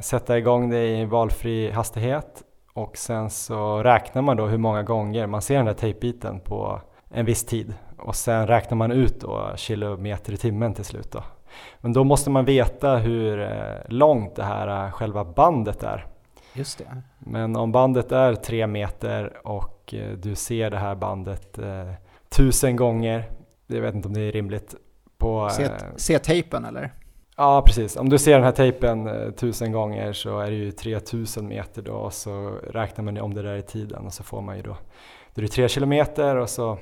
sätta igång det i valfri hastighet. Och sen så räknar man då hur många gånger man ser den där tejpbiten på en viss tid. Och sen räknar man ut då kilometer i timmen till slut då. Men då måste man veta hur eh, långt det här eh, själva bandet är. Just det. Men om bandet är tre meter och eh, du ser det här bandet tusen gånger, jag vet inte om det är rimligt. På, se, se tejpen eller? Ja, precis. Om du ser den här tejpen eh, tusen gånger så är det ju 3000 meter då och så räknar man om det där i tiden och så får man ju då, då är det tre kilometer och så,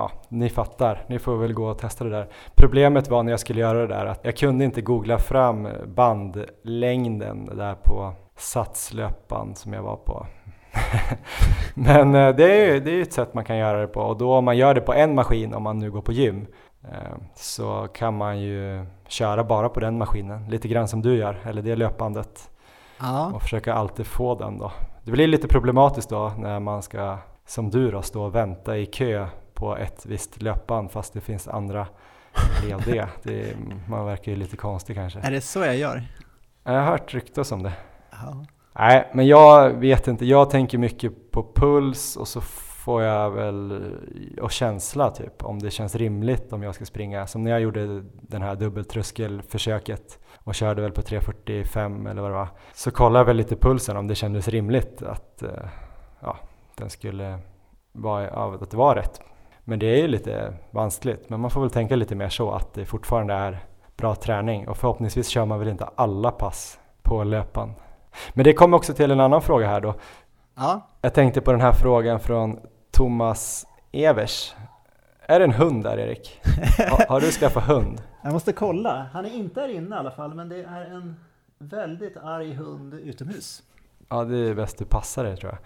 ja, ni fattar, ni får väl gå och testa det där. Problemet var när jag skulle göra det där att jag kunde inte googla fram bandlängden där på satslöpan som jag var på. (laughs) Men eh, det är ju det är ett sätt man kan göra det på och då om man gör det på en maskin om man nu går på gym Eh, så kan man ju köra bara på den maskinen, lite grann som du gör, eller det löpbandet. Ja. Och försöka alltid få den då. Det blir lite problematiskt då när man ska, som du då, stå och vänta i kö på ett visst löpband fast det finns andra lediga. (laughs) det, man verkar ju lite konstig kanske. Är det så jag gör? Jag har hört ryktas om det. Ja. Nej, men jag vet inte. Jag tänker mycket på puls och så får jag väl, och känsla typ, om det känns rimligt om jag ska springa. Som när jag gjorde den här dubbeltröskelförsöket och körde väl på 3.45 eller vad det var. Så kollade jag väl lite pulsen om det kändes rimligt att eh, ja, den skulle vara, att det var rätt. Men det är ju lite vanskligt, men man får väl tänka lite mer så att det fortfarande är bra träning och förhoppningsvis kör man väl inte alla pass på löpan. Men det kommer också till en annan fråga här då. Ja. Jag tänkte på den här frågan från Thomas Evers. Är det en hund där Erik? Har, (laughs) har du skaffat hund? Jag måste kolla. Han är inte här inne i alla fall, men det är en väldigt arg hund utomhus. Ja, det är bäst du passar dig tror jag.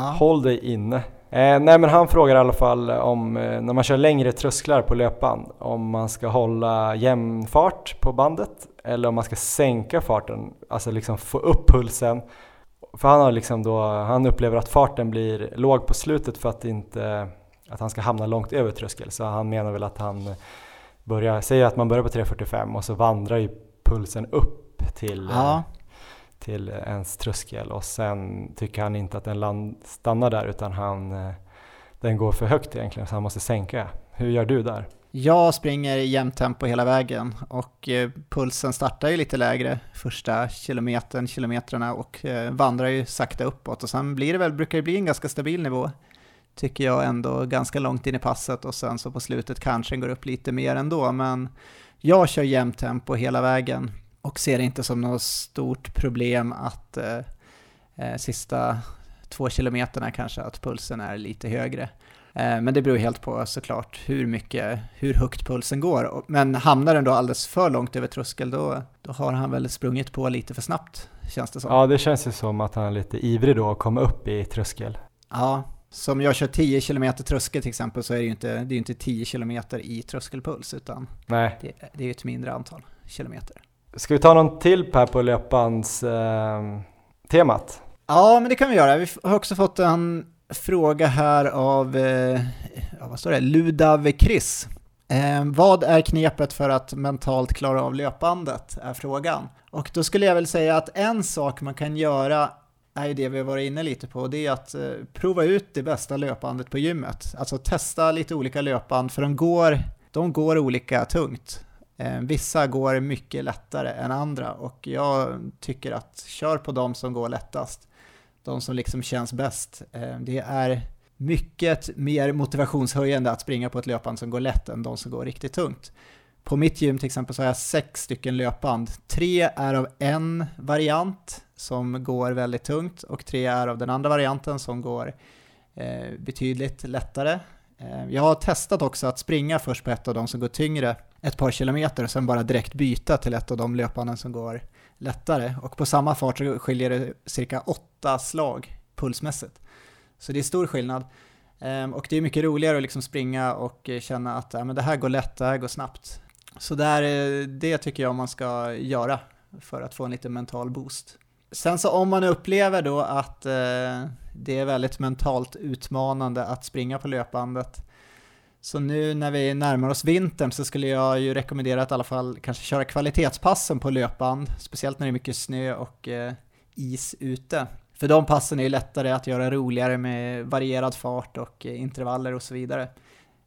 Ja. Håll dig inne. Eh, nej, men han frågar i alla fall om eh, när man kör längre trösklar på löpband, om man ska hålla jämn fart på bandet eller om man ska sänka farten, alltså liksom få upp pulsen för han har liksom då, han upplever att farten blir låg på slutet för att inte, att han ska hamna långt över tröskel. Så han menar väl att han börjar, säger att man börjar på 3.45 och så vandrar ju pulsen upp till, ja till ens tröskel och sen tycker han inte att den land, stannar där utan han, eh, den går för högt egentligen så han måste sänka. Hur gör du där? Jag springer i jämnt tempo hela vägen och eh, pulsen startar ju lite lägre första kilometern, kilometrarna och eh, vandrar ju sakta uppåt och sen blir det väl, brukar det bli en ganska stabil nivå tycker jag ändå ganska långt in i passet och sen så på slutet kanske den går upp lite mer ändå men jag kör jämnt tempo hela vägen och ser det inte som något stort problem att eh, eh, sista två kilometerna kanske att pulsen är lite högre. Eh, men det beror helt på såklart hur mycket, hur högt pulsen går. Men hamnar den då alldeles för långt över tröskel då, då har han väl sprungit på lite för snabbt, känns det som. Ja, det känns ju som att han är lite ivrig då att komma upp i tröskel. Ja, som jag kör 10 km tröskel till exempel så är det ju inte, det är inte 10 km i tröskelpuls utan Nej. Det, det är ett mindre antal kilometer. Ska vi ta någon till här på löpans eh, temat? Ja, men det kan vi göra. Vi har också fått en fråga här av, eh, vad står det, Ludav Chris. Eh, vad är knepet för att mentalt klara av löpbandet, är frågan. Och då skulle jag väl säga att en sak man kan göra är ju det vi har varit inne lite på, det är att eh, prova ut det bästa löpbandet på gymmet. Alltså testa lite olika löpband, för de går, de går olika tungt. Eh, vissa går mycket lättare än andra och jag tycker att kör på de som går lättast. De som liksom känns bäst. Eh, det är mycket mer motivationshöjande att springa på ett löpband som går lätt än de som går riktigt tungt. På mitt gym till exempel så har jag sex stycken löpband. Tre är av en variant som går väldigt tungt och tre är av den andra varianten som går eh, betydligt lättare. Eh, jag har testat också att springa först på ett av de som går tyngre ett par kilometer och sen bara direkt byta till ett av de löpbanden som går lättare. Och på samma fart så skiljer det cirka åtta slag pulsmässigt. Så det är stor skillnad. Ehm, och det är mycket roligare att liksom springa och känna att ja, men det här går lätt, det här går snabbt. Så där, eh, det tycker jag man ska göra för att få en liten mental boost. Sen så om man upplever då att eh, det är väldigt mentalt utmanande att springa på löpbandet så nu när vi närmar oss vintern så skulle jag ju rekommendera att i alla fall kanske köra kvalitetspassen på löpband, speciellt när det är mycket snö och eh, is ute. För de passen är ju lättare att göra roligare med varierad fart och eh, intervaller och så vidare.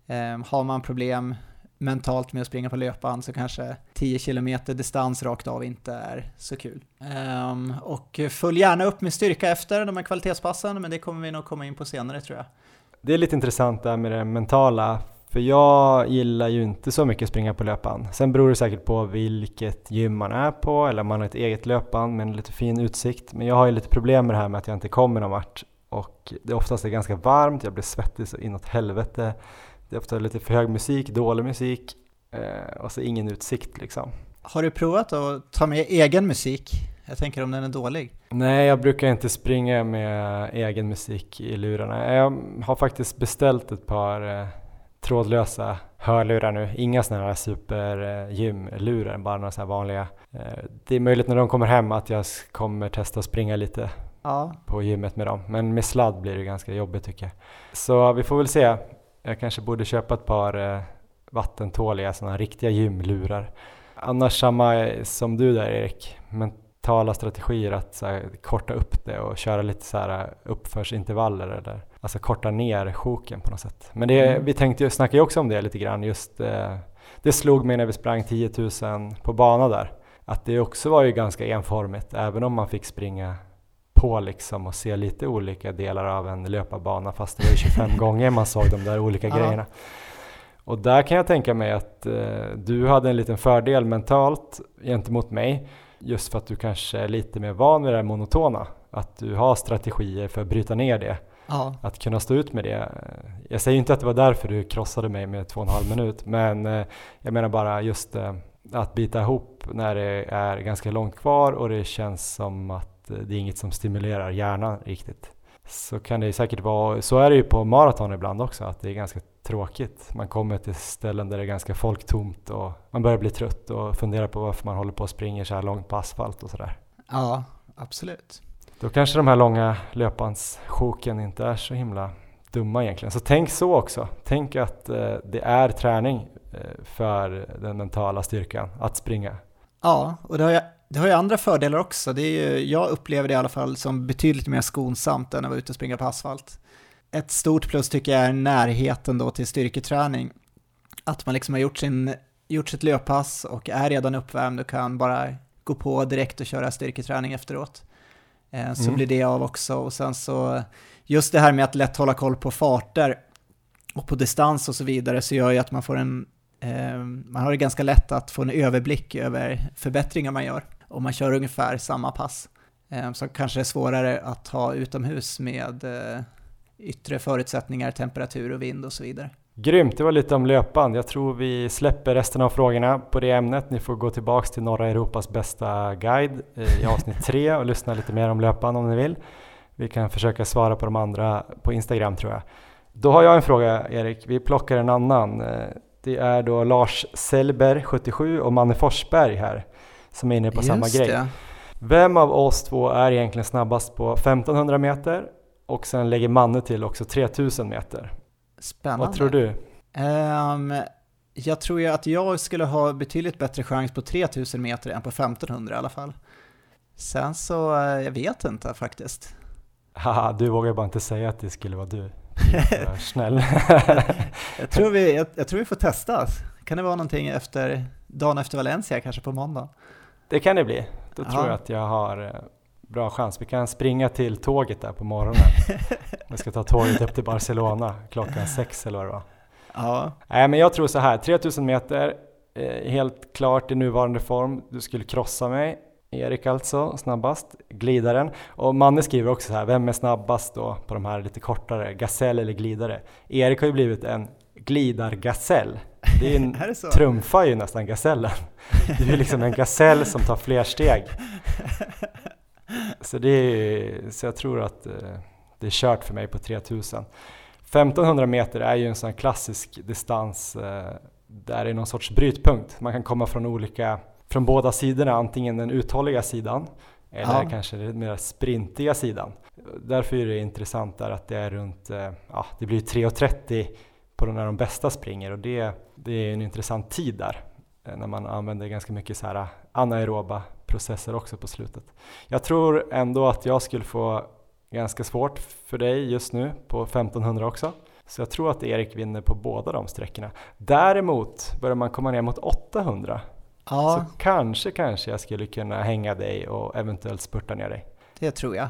Eh, har man problem mentalt med att springa på löpband så kanske 10 km distans rakt av inte är så kul. Um, och följ gärna upp med styrka efter de här kvalitetspassen, men det kommer vi nog komma in på senare tror jag. Det är lite intressant det här med det mentala, för jag gillar ju inte så mycket springa på löpband. Sen beror det säkert på vilket gym man är på eller om man har ett eget löpband med en lite fin utsikt. Men jag har ju lite problem med det här med att jag inte kommer någon vart och det är oftast är ganska varmt, jag blir svettig så inåt helvete. Det är ofta lite för hög musik, dålig musik eh, och så ingen utsikt liksom. Har du provat att ta med egen musik? Jag tänker om den är dålig? Nej, jag brukar inte springa med egen musik i lurarna. Jag har faktiskt beställt ett par eh, trådlösa hörlurar nu. Inga sådana här supergymlurar, bara några här vanliga. Eh, det är möjligt när de kommer hem att jag kommer testa att springa lite ja. på gymmet med dem. Men med sladd blir det ganska jobbigt tycker jag. Så vi får väl se. Jag kanske borde köpa ett par eh, vattentåliga sådana riktiga gymlurar. Annars samma som du där Erik, mentala strategier att här, korta upp det och köra lite så här uppförsintervaller eller alltså korta ner sjoken på något sätt. Men det, mm. vi tänkte, snackade ju också om det lite grann just eh, det slog mig när vi sprang 10 000 på bana där att det också var ju ganska enformigt även om man fick springa på liksom och se lite olika delar av en löparbana fast det var ju 25 (laughs) gånger man såg de där olika grejerna. Och där kan jag tänka mig att eh, du hade en liten fördel mentalt gentemot mig just för att du kanske är lite mer van vid det här monotona. Att du har strategier för att bryta ner det. Ja. Att kunna stå ut med det. Jag säger inte att det var därför du krossade mig med två och en halv minut men eh, jag menar bara just eh, att bita ihop när det är ganska långt kvar och det känns som att det är inget som stimulerar hjärnan riktigt. Så kan det säkert vara, så är det ju på maraton ibland också, att det är ganska tråkigt. Man kommer till ställen där det är ganska folktomt och man börjar bli trött och fundera på varför man håller på och springer så här långt på asfalt och sådär. Ja, absolut. Då kanske de här långa löpbandssjoken inte är så himla dumma egentligen. Så tänk så också. Tänk att eh, det är träning eh, för den mentala styrkan att springa. Ja, och det har, jag, det har ju andra fördelar också. Det är ju, jag upplever det i alla fall som betydligt mer skonsamt än att vara ute och springa på asfalt. Ett stort plus tycker jag är närheten då till styrketräning. Att man liksom har gjort, sin, gjort sitt löppass och är redan uppvärmd och kan bara gå på direkt och köra styrketräning efteråt. Eh, så mm. blir det av också. Och sen så, just det här med att lätt hålla koll på farter och på distans och så vidare så gör ju att man får en, eh, man har det ganska lätt att få en överblick över förbättringar man gör. Om man kör ungefär samma pass. Eh, så kanske det är svårare att ha utomhus med yttre förutsättningar, temperatur och vind och så vidare. Grymt, det var lite om löpband. Jag tror vi släpper resten av frågorna på det ämnet. Ni får gå tillbaks till norra Europas bästa guide i avsnitt tre (laughs) och lyssna lite mer om löpband om ni vill. Vi kan försöka svara på de andra på Instagram tror jag. Då har jag en fråga Erik, vi plockar en annan. Det är då Lars Sellberg 77 och Manne Forsberg här som är inne på Just samma grej. Det. Vem av oss två är egentligen snabbast på 1500 meter och sen lägger Manne till också 3000 meter? Spännande. Vad tror du? Um, jag tror ju att jag skulle ha betydligt bättre chans på 3000 meter än på 1500 i alla fall. Sen så, uh, jag vet inte faktiskt. Haha, du vågar bara inte säga att det skulle vara du. (laughs) Snäll. (laughs) jag, tror vi, jag, jag, tror vi får testa. Kan det vara någonting efter, dagen efter Valencia, kanske på måndag? Det kan det bli. Då Aha. tror jag att jag har eh, bra chans. Vi kan springa till tåget där på morgonen. (laughs) Vi ska ta tåget upp till Barcelona klockan sex eller vad det var. Ja. Nej, men jag tror så här, 3000 meter, eh, helt klart i nuvarande form. Du skulle krossa mig. Erik alltså, snabbast, glidaren. Och Manne skriver också så här, vem är snabbast då på de här lite kortare, gasell eller glidare? Erik har ju blivit en glidargasell. Det, är en, (laughs) är det trumfar ju nästan gasellen. Det är liksom en gasell som tar fler steg. (laughs) (laughs) Så, det är, så jag tror att eh, det är kört för mig på 3000. 1500 meter är ju en sån klassisk distans eh, där det är någon sorts brytpunkt. Man kan komma från olika, från båda sidorna, antingen den uthålliga sidan eller ja. kanske den mer sprintiga sidan. Därför är det intressant där att det är runt, eh, ja det blir 3.30 på när de bästa springer och det, det är en intressant tid där när man använder ganska mycket så här anaeroba processer också på slutet. Jag tror ändå att jag skulle få ganska svårt för dig just nu på 1500 också. Så jag tror att Erik vinner på båda de sträckorna. Däremot börjar man komma ner mot 800 ja. så kanske, kanske jag skulle kunna hänga dig och eventuellt spurta ner dig. Det tror jag.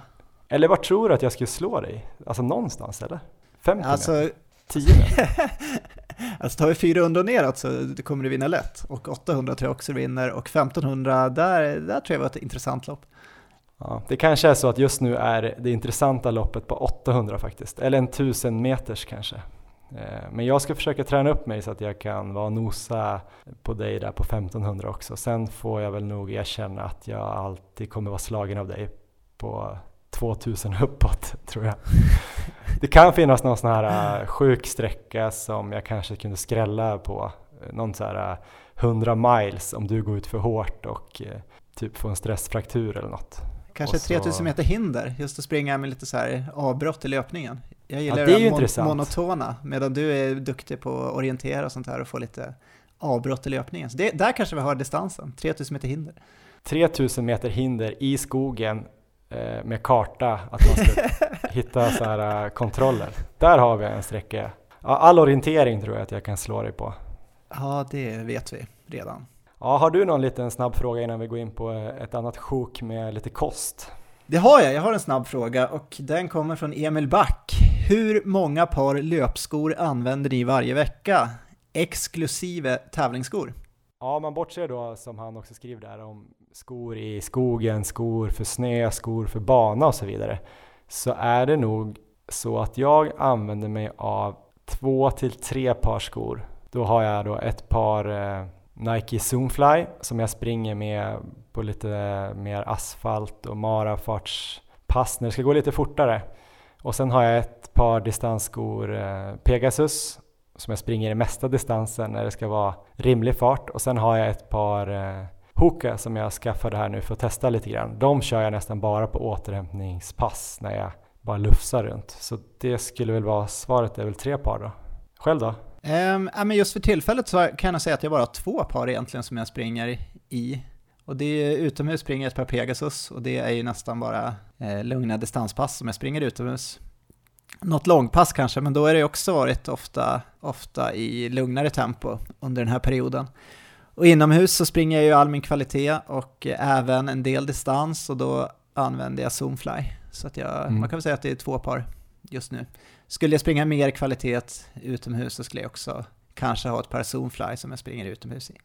Eller var tror du att jag skulle slå dig? Alltså någonstans eller? 50 alltså, meter? 10 meter? (laughs) alltså tar vi 400 neråt så kommer du vinna lätt. Och 800 tror jag också du vinner. Och 1500, där, där tror jag var ett intressant lopp. Ja, det kanske är så att just nu är det intressanta loppet på 800 faktiskt, eller en 1000 meters kanske. Eh, men jag ska försöka träna upp mig så att jag kan vara nosa på dig där på 1500 också. Sen får jag väl nog erkänna att jag alltid kommer vara slagen av dig på 2000 uppåt (laughs) tror jag. Det kan finnas någon sån här uh, sjuk sträcka som jag kanske kunde skrälla på. Någon sån här 100 uh, miles om du går ut för hårt och typ får en stressfraktur eller något. Kanske så... 3000 meter hinder, just att springa med lite så här avbrott i löpningen. Jag gillar ja, det, är det mon monotona, medan du är duktig på att orientera och sånt här och få lite avbrott i löpningen. Så det, där kanske vi har distansen, 3000 meter hinder. 3000 meter hinder i skogen eh, med karta, att man ska (laughs) hitta så här uh, kontroller. Där har vi en sträcka. All orientering tror jag att jag kan slå dig på. Ja, det vet vi redan. Ja, har du någon liten snabb fråga innan vi går in på eh, ett annat sjok med lite kost? Det har jag, jag har en snabb fråga och den kommer från Emil Back. Hur många par löpskor använder ni varje vecka? Exklusive tävlingsskor? Ja, man bortser då som han också skriver där om skor i skogen, skor för snö, skor för bana och så vidare. Så är det nog så att jag använder mig av två till tre par skor. Då har jag då ett par eh, Nike Zoomfly som jag springer med på lite mer asfalt och marafartspass när det ska gå lite fortare. Och sen har jag ett par distansskor eh, Pegasus som jag springer i mesta distansen när det ska vara rimlig fart och sen har jag ett par eh, Hoka som jag skaffade här nu för att testa lite grann. De kör jag nästan bara på återhämtningspass när jag bara lufsar runt. Så det skulle väl vara svaret, det är väl tre par då. Själv då? Um, ja, men just för tillfället så kan jag säga att jag bara har två par egentligen som jag springer i. Och det är utomhus springer jag ett par Pegasus och det är ju nästan bara eh, lugna distanspass som jag springer utomhus. Något långpass kanske, men då är det också varit ofta, ofta i lugnare tempo under den här perioden. Och inomhus så springer jag ju all min kvalitet och även en del distans och då använder jag Zoomfly. Så att jag, mm. man kan väl säga att det är två par just nu. Skulle jag springa mer kvalitet utomhus så skulle jag också kanske ha ett par Zoomfly som jag springer utomhus i.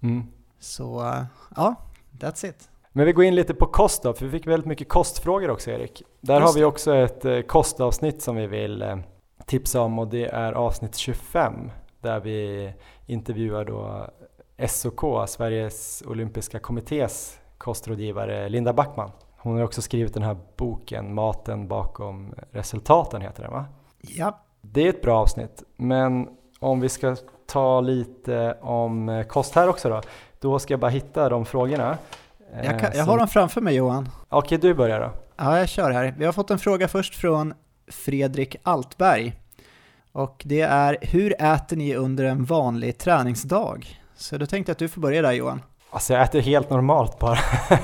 Mm. Så ja, that's it. Men vi går in lite på kost då, för vi fick väldigt mycket kostfrågor också Erik. Där Just har vi också ett eh, kostavsnitt som vi vill eh, tipsa om och det är avsnitt 25 där vi intervjuar då SOK, Sveriges Olympiska Kommittés kostrådgivare Linda Backman. Hon har också skrivit den här boken Maten bakom resultaten heter den va? Ja. Det är ett bra avsnitt, men om vi ska ta lite om eh, kost här också då, då ska jag bara hitta de frågorna. Jag, kan, jag har dem framför mig Johan. Okej, du börjar då. Ja, jag kör här. Vi har fått en fråga först från Fredrik Altberg. Och det är, hur äter ni under en vanlig träningsdag? Så då tänkte jag att du får börja där Johan. Alltså jag äter helt normalt bara.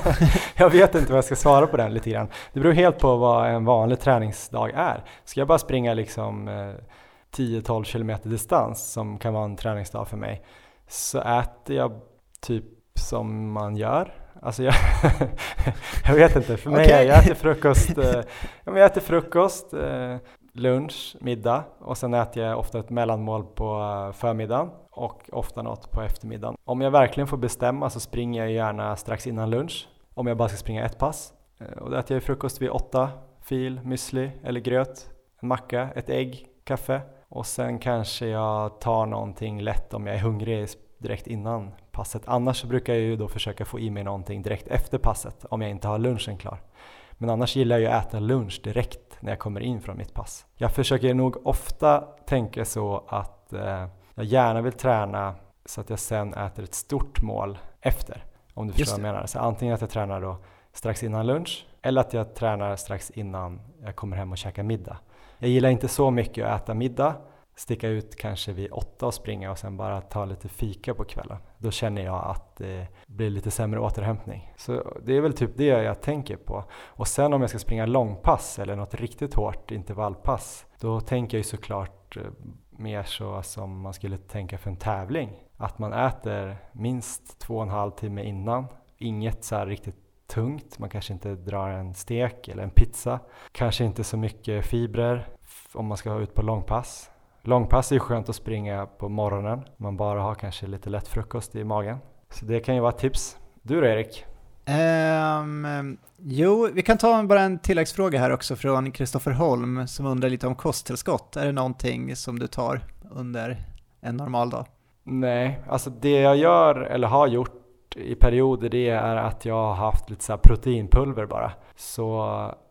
(laughs) jag vet inte vad jag ska svara på den lite grann. Det beror helt på vad en vanlig träningsdag är. Ska jag bara springa liksom eh, 10-12 km distans som kan vara en träningsdag för mig så äter jag typ som man gör. Alltså jag, (laughs) jag vet inte, för mig, okay. jag äter frukost, eh, jag äter frukost, eh, lunch, middag och sen äter jag ofta ett mellanmål på eh, förmiddagen och ofta något på eftermiddagen. Om jag verkligen får bestämma så springer jag gärna strax innan lunch om jag bara ska springa ett pass. Eh, och då äter jag frukost vid åtta, fil, müsli eller gröt, en macka, ett ägg, kaffe och sen kanske jag tar någonting lätt om jag är hungrig direkt innan passet. Annars så brukar jag ju då försöka få i mig någonting direkt efter passet om jag inte har lunchen klar. Men annars gillar jag att äta lunch direkt när jag kommer in från mitt pass. Jag försöker nog ofta tänka så att eh, jag gärna vill träna så att jag sen äter ett stort mål efter. Om du förstår vad jag menar. Så antingen att jag tränar då strax innan lunch eller att jag tränar strax innan jag kommer hem och käkar middag. Jag gillar inte så mycket att äta middag, sticka ut kanske vid åtta och springa och sen bara ta lite fika på kvällen. Då känner jag att det blir lite sämre återhämtning. Så det är väl typ det jag tänker på. Och sen om jag ska springa långpass eller något riktigt hårt intervallpass, då tänker jag ju såklart eh, mer så som man skulle tänka för en tävling. Att man äter minst två och en halv timme innan. Inget så riktigt tungt, man kanske inte drar en stek eller en pizza. Kanske inte så mycket fibrer om man ska ut på långpass. Långpass är ju skönt att springa på morgonen, man bara har kanske lite lätt frukost i magen. Så det kan ju vara ett tips. Du då Erik? Um, jo, vi kan ta bara en tilläggsfråga här också från Kristoffer Holm som undrar lite om kosttillskott. Är det någonting som du tar under en normal dag? Nej, alltså det jag gör eller har gjort i perioder det är att jag har haft lite så proteinpulver bara. Så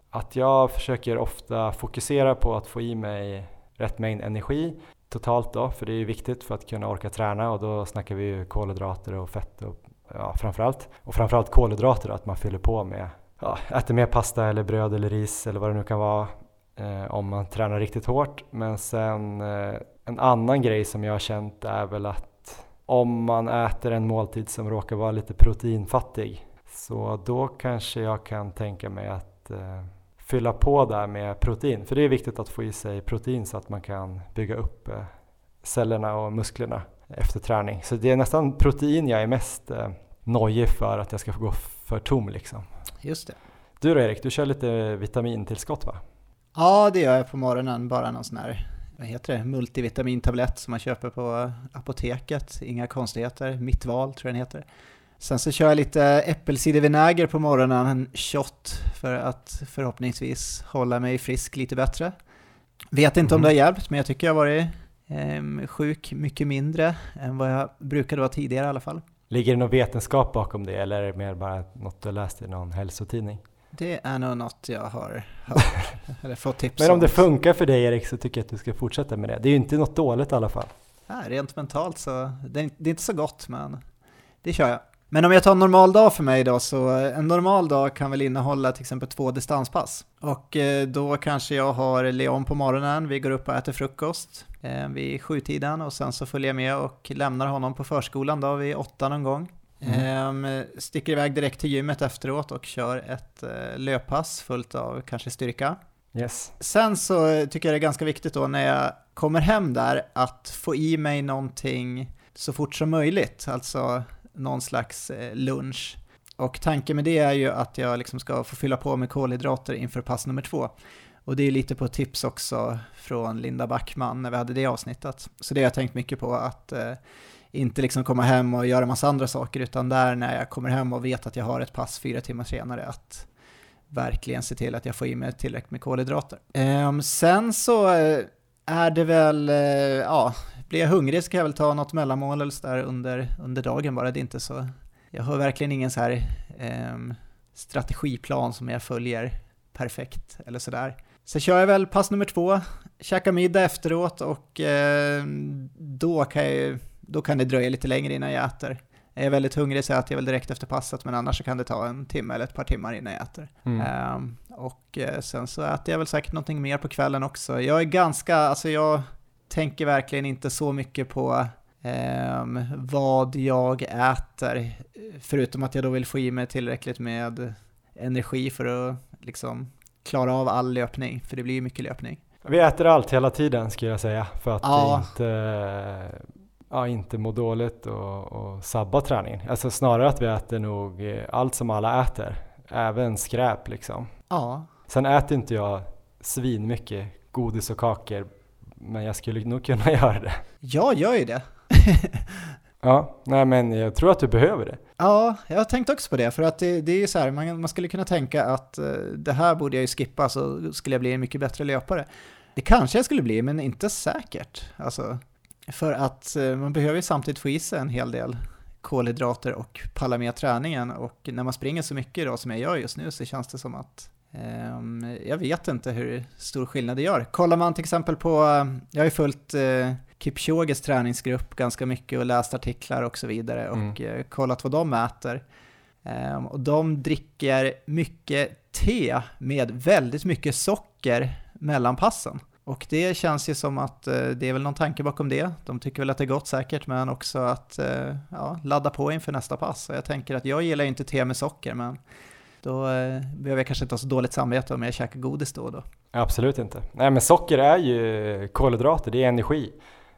att jag försöker ofta fokusera på att få i mig rätt mängd energi totalt då, för det är ju viktigt för att kunna orka träna och då snackar vi ju kolhydrater och fett och ja, framförallt. Och framförallt kolhydrater, att man fyller på med, ja, äter mer pasta eller bröd eller ris eller vad det nu kan vara eh, om man tränar riktigt hårt. Men sen eh, en annan grej som jag har känt är väl att om man äter en måltid som råkar vara lite proteinfattig. Så då kanske jag kan tänka mig att eh, fylla på där med protein. För det är viktigt att få i sig protein så att man kan bygga upp eh, cellerna och musklerna efter träning. Så det är nästan protein jag är mest eh, nojig för att jag ska få gå för tom liksom. Just det. Du då Erik, du kör lite vitamintillskott va? Ja, det gör jag på morgonen, bara någon sån här vad heter det, multivitamintablett som man köper på apoteket. Inga konstigheter, mitt val tror jag den heter. Sen så kör jag lite äppelcidervinäger på morgonen, en shot, för att förhoppningsvis hålla mig frisk lite bättre. Vet inte mm. om det har hjälpt, men jag tycker jag har varit sjuk mycket mindre än vad jag brukade vara tidigare i alla fall. Ligger det någon vetenskap bakom det, eller är det mer bara något du läst i någon hälsotidning? Det är nog något jag har hört, (laughs) eller fått tips Men om det funkar för dig Erik så tycker jag att du ska fortsätta med det. Det är ju inte något dåligt i alla fall. Ja, rent mentalt så, det är, det är inte så gott men det kör jag. Men om jag tar en normal dag för mig då, så en normal dag kan väl innehålla till exempel två distanspass. Och eh, då kanske jag har Leon på morgonen, vi går upp och äter frukost eh, vid sjutiden och sen så följer jag med och lämnar honom på förskolan då vid åtta någon gång. Mm. Ehm, sticker iväg direkt till gymmet efteråt och kör ett eh, löppass fullt av kanske styrka. Yes. Sen så tycker jag det är ganska viktigt då när jag kommer hem där att få i mig någonting så fort som möjligt, alltså någon slags eh, lunch. Och tanken med det är ju att jag liksom ska få fylla på med kolhydrater inför pass nummer två. Och det är lite på tips också från Linda Backman när vi hade det avsnittet. Så det har jag tänkt mycket på, att eh, inte liksom komma hem och göra massa andra saker, utan där när jag kommer hem och vet att jag har ett pass fyra timmar senare, att verkligen se till att jag får i mig tillräckligt med kolhydrater. Eh, sen så eh, är det väl, eh, ja, blir jag hungrig så kan jag väl ta något mellanmål eller så där under, under dagen bara, det är inte så, jag har verkligen ingen så här eh, strategiplan som jag följer perfekt eller sådär. Så kör jag väl pass nummer två, käkar middag efteråt och eh, då, kan jag, då kan det dröja lite längre innan jag äter. Är jag väldigt hungrig så äter jag väl direkt efter passet, men annars så kan det ta en timme eller ett par timmar innan jag äter. Mm. Um, och uh, sen så äter jag väl säkert någonting mer på kvällen också. Jag är ganska, alltså jag tänker verkligen inte så mycket på um, vad jag äter, förutom att jag då vill få i mig tillräckligt med energi för att liksom klara av all löpning, för det blir ju mycket löpning. Vi äter allt hela tiden skulle jag säga, för att ja. inte, ja, inte må dåligt och, och sabba träningen. Alltså snarare att vi äter nog allt som alla äter, även skräp liksom. Ja. Sen äter inte jag svin mycket godis och kakor, men jag skulle nog kunna (laughs) göra det. Jag gör ju det. (laughs) Ja, nej men jag tror att du behöver det. Ja, jag har tänkt också på det, för att det, det är ju så här, man, man, skulle kunna tänka att uh, det här borde jag ju skippa så skulle jag bli en mycket bättre löpare. Det kanske jag skulle bli, men inte säkert. Alltså, för att uh, man behöver ju samtidigt få i sig en hel del kolhydrater och palla med träningen och när man springer så mycket då som jag gör just nu så känns det som att jag vet inte hur stor skillnad det gör. Kollar man till exempel på, jag har ju följt uh, Kipchoges träningsgrupp ganska mycket och läst artiklar och så vidare och mm. Eh, kollat vad de äter. Um, och de dricker mycket te med väldigt mycket socker mellan passen. Och det känns ju som att uh, det är väl någon tanke bakom det. De tycker väl att det är gott säkert, men också att ja, ladda på inför nästa pass. Och jag tänker att jag gillar ju inte te med socker, men då eh, behöver jag kanske inte ha så dåligt samvete om jag käkar godis då och då. Absolut inte. Nej men socker är ju kolhydrater, det är energi.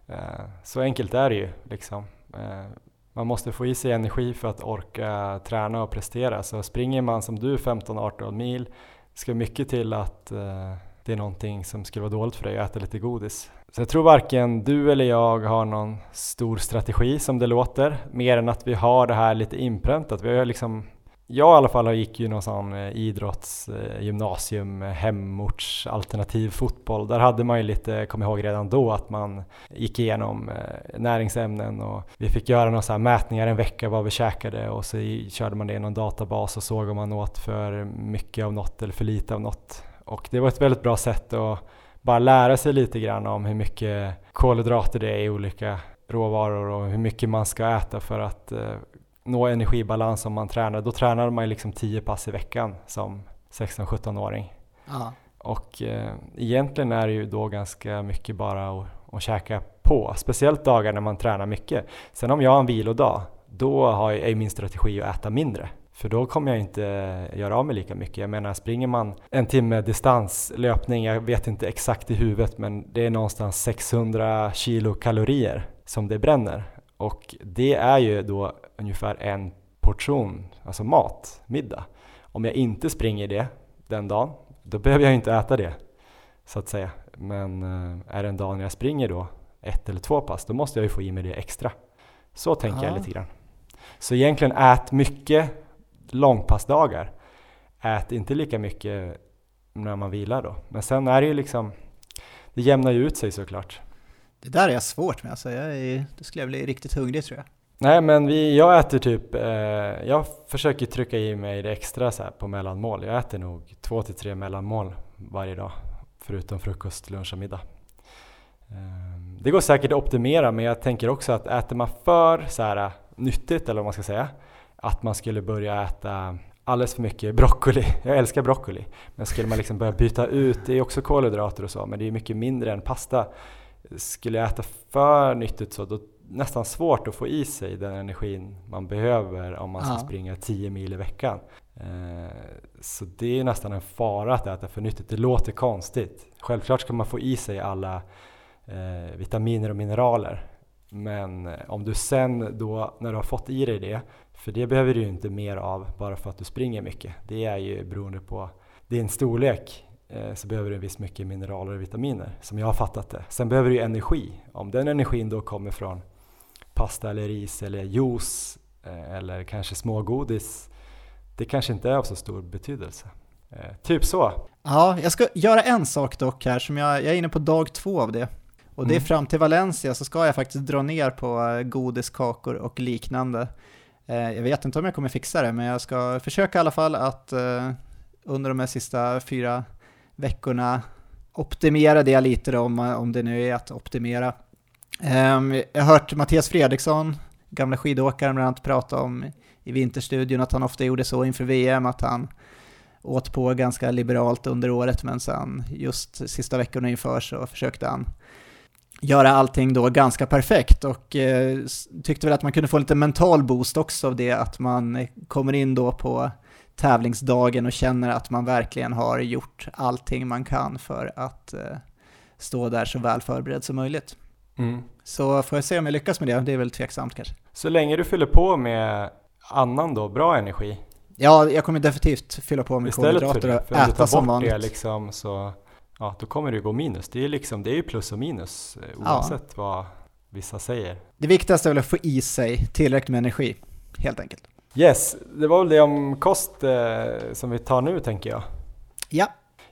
Eh, så enkelt är det ju. Liksom. Eh, man måste få i sig energi för att orka träna och prestera. Så springer man som du 15-18 mil, ska mycket till att det är någonting som skulle vara dåligt för dig att äta lite godis. Så jag tror varken du eller jag har någon stor strategi som det låter, mer än att vi har det här lite inpräntat. Vi har liksom jag i alla fall gick ju någon sån eh, idrottsgymnasium, eh, eh, hemorts alternativ fotboll. Där hade man ju lite, kom ihåg redan då, att man gick igenom näringsämnen och vi fick göra några så mätningar en vecka vad vi käkade och så körde man det i någon databas och såg om man åt för mycket av något eller för lite av något. Och det var ett väldigt bra sätt att bara lära sig lite grann om hur mycket kolhydrater det är i olika råvaror och hur mycket man ska äta för att nå energibalans om man tränar. Då tränar man liksom 10 pass i veckan som 16-17-åring. Och eh, egentligen är det ju då ganska mycket bara att, att käka på, speciellt dagar när man tränar mycket. Sen om jag har en vilodag, då har jag, är min strategi att äta mindre. För då kommer jag inte göra av med lika mycket. Jag menar, springer man en timme distanslöpning, jag vet inte exakt i huvudet, men det är någonstans 600 kilokalorier som det bränner. Och det är ju då ungefär en portion, alltså mat, middag. Om jag inte springer det den dagen, då behöver jag inte äta det, så att säga. Men eh, är det en dag när jag springer då, ett eller två pass, då måste jag ju få i mig det extra. Så tänker ja. jag lite grann. Så egentligen ät mycket långpassdagar. Ät inte lika mycket när man vilar då. Men sen är det ju liksom, det jämnar ju ut sig såklart. Det där är svårt med alltså. Jag är, då skulle jag bli riktigt hungrig tror jag. Nej men vi, jag äter typ, eh, jag försöker trycka i mig det extra så på mellanmål. Jag äter nog två till tre mellanmål varje dag. Förutom frukost, lunch och middag. Eh, det går säkert att optimera men jag tänker också att äter man för så här, eh, nyttigt eller vad man ska säga. Att man skulle börja äta alldeles för mycket broccoli. (laughs) Jag älskar broccoli. Men skulle man liksom börja byta ut, det är också kolhydrater och så men det är mycket mindre än pasta. Skulle jag äta för nyttigt så då nästan svårt att få i sig den energin man behöver om man ska ja. springa 10 mil i veckan. Eh, så det är nästan en fara att äta för nyttigt. Det låter konstigt. Självklart ska man få i sig alla eh, vitaminer och mineraler. Men eh, om du sen då, när du har fått i dig det, för det behöver du ju inte mer av bara för att du springer mycket. Det är ju beroende på din storlek så behöver du en viss mycket mineraler och vitaminer som jag har fattat det. Sen behöver du energi. Om den energin då kommer från pasta eller ris eller juice eh, eller kanske smågodis det kanske inte är av så stor betydelse. Eh, typ så. Ja, jag ska göra en sak dock här som jag, jag är inne på dag två av det. Och det är mm. fram till Valencia så ska jag faktiskt dra ner på eh, godis, kakor och liknande. Eh, jag vet inte om jag kommer fixa det, men jag ska försöka i alla fall att eh, under de här sista fyra veckorna optimera det lite då, om, om det nu är att optimera. Ehm, jag har hört Mattias Fredriksson, gamla skidåkaren, bland annat prata om i Vinterstudion att han ofta gjorde så inför VM, att han åt på ganska liberalt under året, men sen just sista veckorna inför så försökte han göra allting då ganska perfekt och eh, tyckte väl att man kunde få lite mental boost också av det att man kommer in då på tävlingsdagen och känner att man verkligen har gjort allting man kan för att eh, stå där så väl förberedd som möjligt. Mm. Så får jag se om jag lyckas med det, det är väl tveksamt kanske. Så länge du fyller på med annan då, bra energi? Ja, jag kommer definitivt fylla på med kolhydrater och äta som vanligt. Det liksom, så ja, då kommer det gå minus. Det är, liksom, det är ju plus och minus eh, oavsett ja. vad vissa säger. Det viktigaste är väl att få i sig tillräckligt med energi, helt enkelt. Yes, det var väl det om kost eh, som vi tar nu tänker jag. Ja.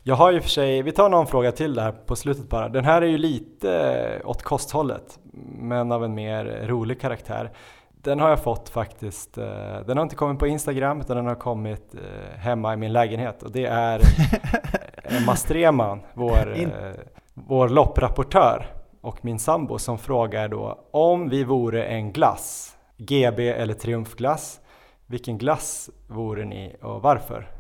Jag har ju för sig, vi tar någon fråga till där på slutet bara. Den här är ju lite åt kosthållet, men av en mer rolig karaktär. Den har jag fått faktiskt, eh, den har inte kommit på Instagram utan den har kommit eh, hemma i min lägenhet och det är (laughs) Emma Streman, vår, vår lopprapportör och min sambo som frågar då om vi vore en glass, GB eller triumfglass, vilken glass vore ni och varför?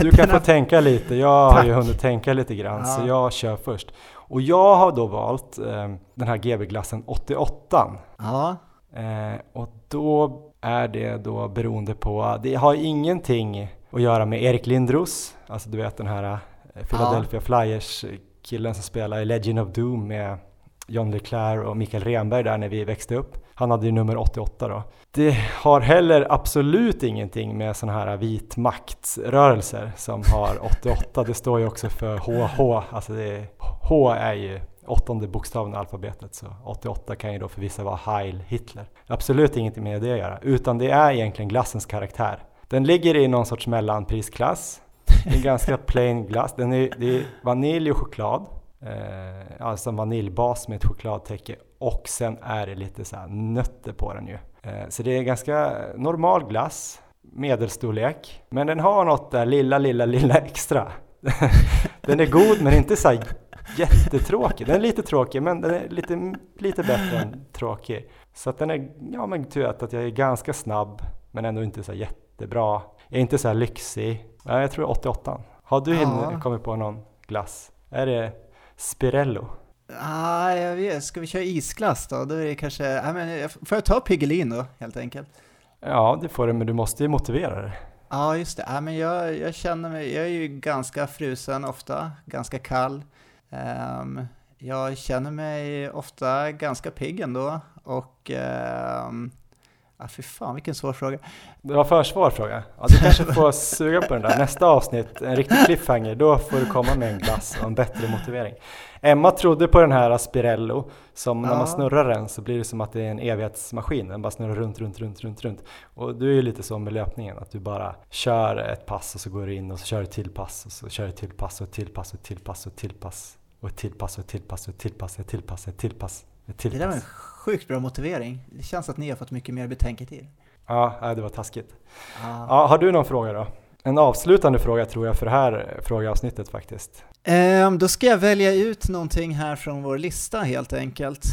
Du kan få tänka lite, jag har ju hunnit tänka lite grann ja. så jag kör först. Och jag har då valt eh, den här GB-glassen 88. Ja. Eh, och då är det då beroende på, det har ingenting att göra med Erik Lindros, alltså du vet den här eh, Philadelphia ja. Flyers killen som spelar i Legend of Doom med John Leclerc och Mikael Renberg där när vi växte upp. Han hade ju nummer 88 då. Det har heller absolut ingenting med sådana här vit maktrörelser som har 88. Det står ju också för HH, alltså det är, H är ju åttonde bokstaven i alfabetet så 88 kan ju då för vissa vara Heil Hitler. Absolut ingenting med det att göra, utan det är egentligen glassens karaktär. Den ligger i någon sorts mellanprisklass. Det är en ganska plain glass. Den är, det är vanilj och choklad. Eh, alltså en vaniljbas med ett chokladtäcke och sen är det lite så nötter på den ju. Eh, så det är ganska normal glass, medelstorlek, men den har något där lilla, lilla, lilla extra. (laughs) den är god men inte så jättetråkig. Den är lite tråkig men den är lite, lite bättre än tråkig. Så att den är, ja men tur att jag är ganska snabb men ändå inte så jättebra. Jag är inte så här lyxig. Ja, jag tror 88. Har du ja. kommit på någon glass? Är det Spirello? Ah, jag vet. Ska vi köra isglass då? Då är det kanske, ja, men, får jag ta Piggelin då helt enkelt? Ja, det får du, men du måste ju motivera det. Ja, just det. Ja, men jag, jag känner mig, jag är ju ganska frusen ofta, ganska kall. Um, jag känner mig ofta ganska pigg ändå och um, Ja, fy fan vilken svår fråga. Det var för svår fråga. Ja, du kanske får suga på den där. Nästa avsnitt, en riktig cliffhanger, då får du komma med en glass och en bättre motivering. Emma trodde på den här Aspirello, som ja. när man snurrar den så blir det som att det är en evighetsmaskin. Den bara snurrar runt, runt, runt, runt, runt. Och du är ju lite så med löpningen, att du bara kör ett pass och så går du in och så kör du till pass och så kör du till pass och till pass och till pass och till pass och till pass och till pass och till pass och till pass och till pass. Ett till pass. Det där var en sjukt bra motivering. Det känns att ni har fått mycket mer betänketid. Ja, det var taskigt. Ah. Ja, har du någon fråga då? En avslutande fråga tror jag för det här frågeavsnittet faktiskt. Um, då ska jag välja ut någonting här från vår lista helt enkelt.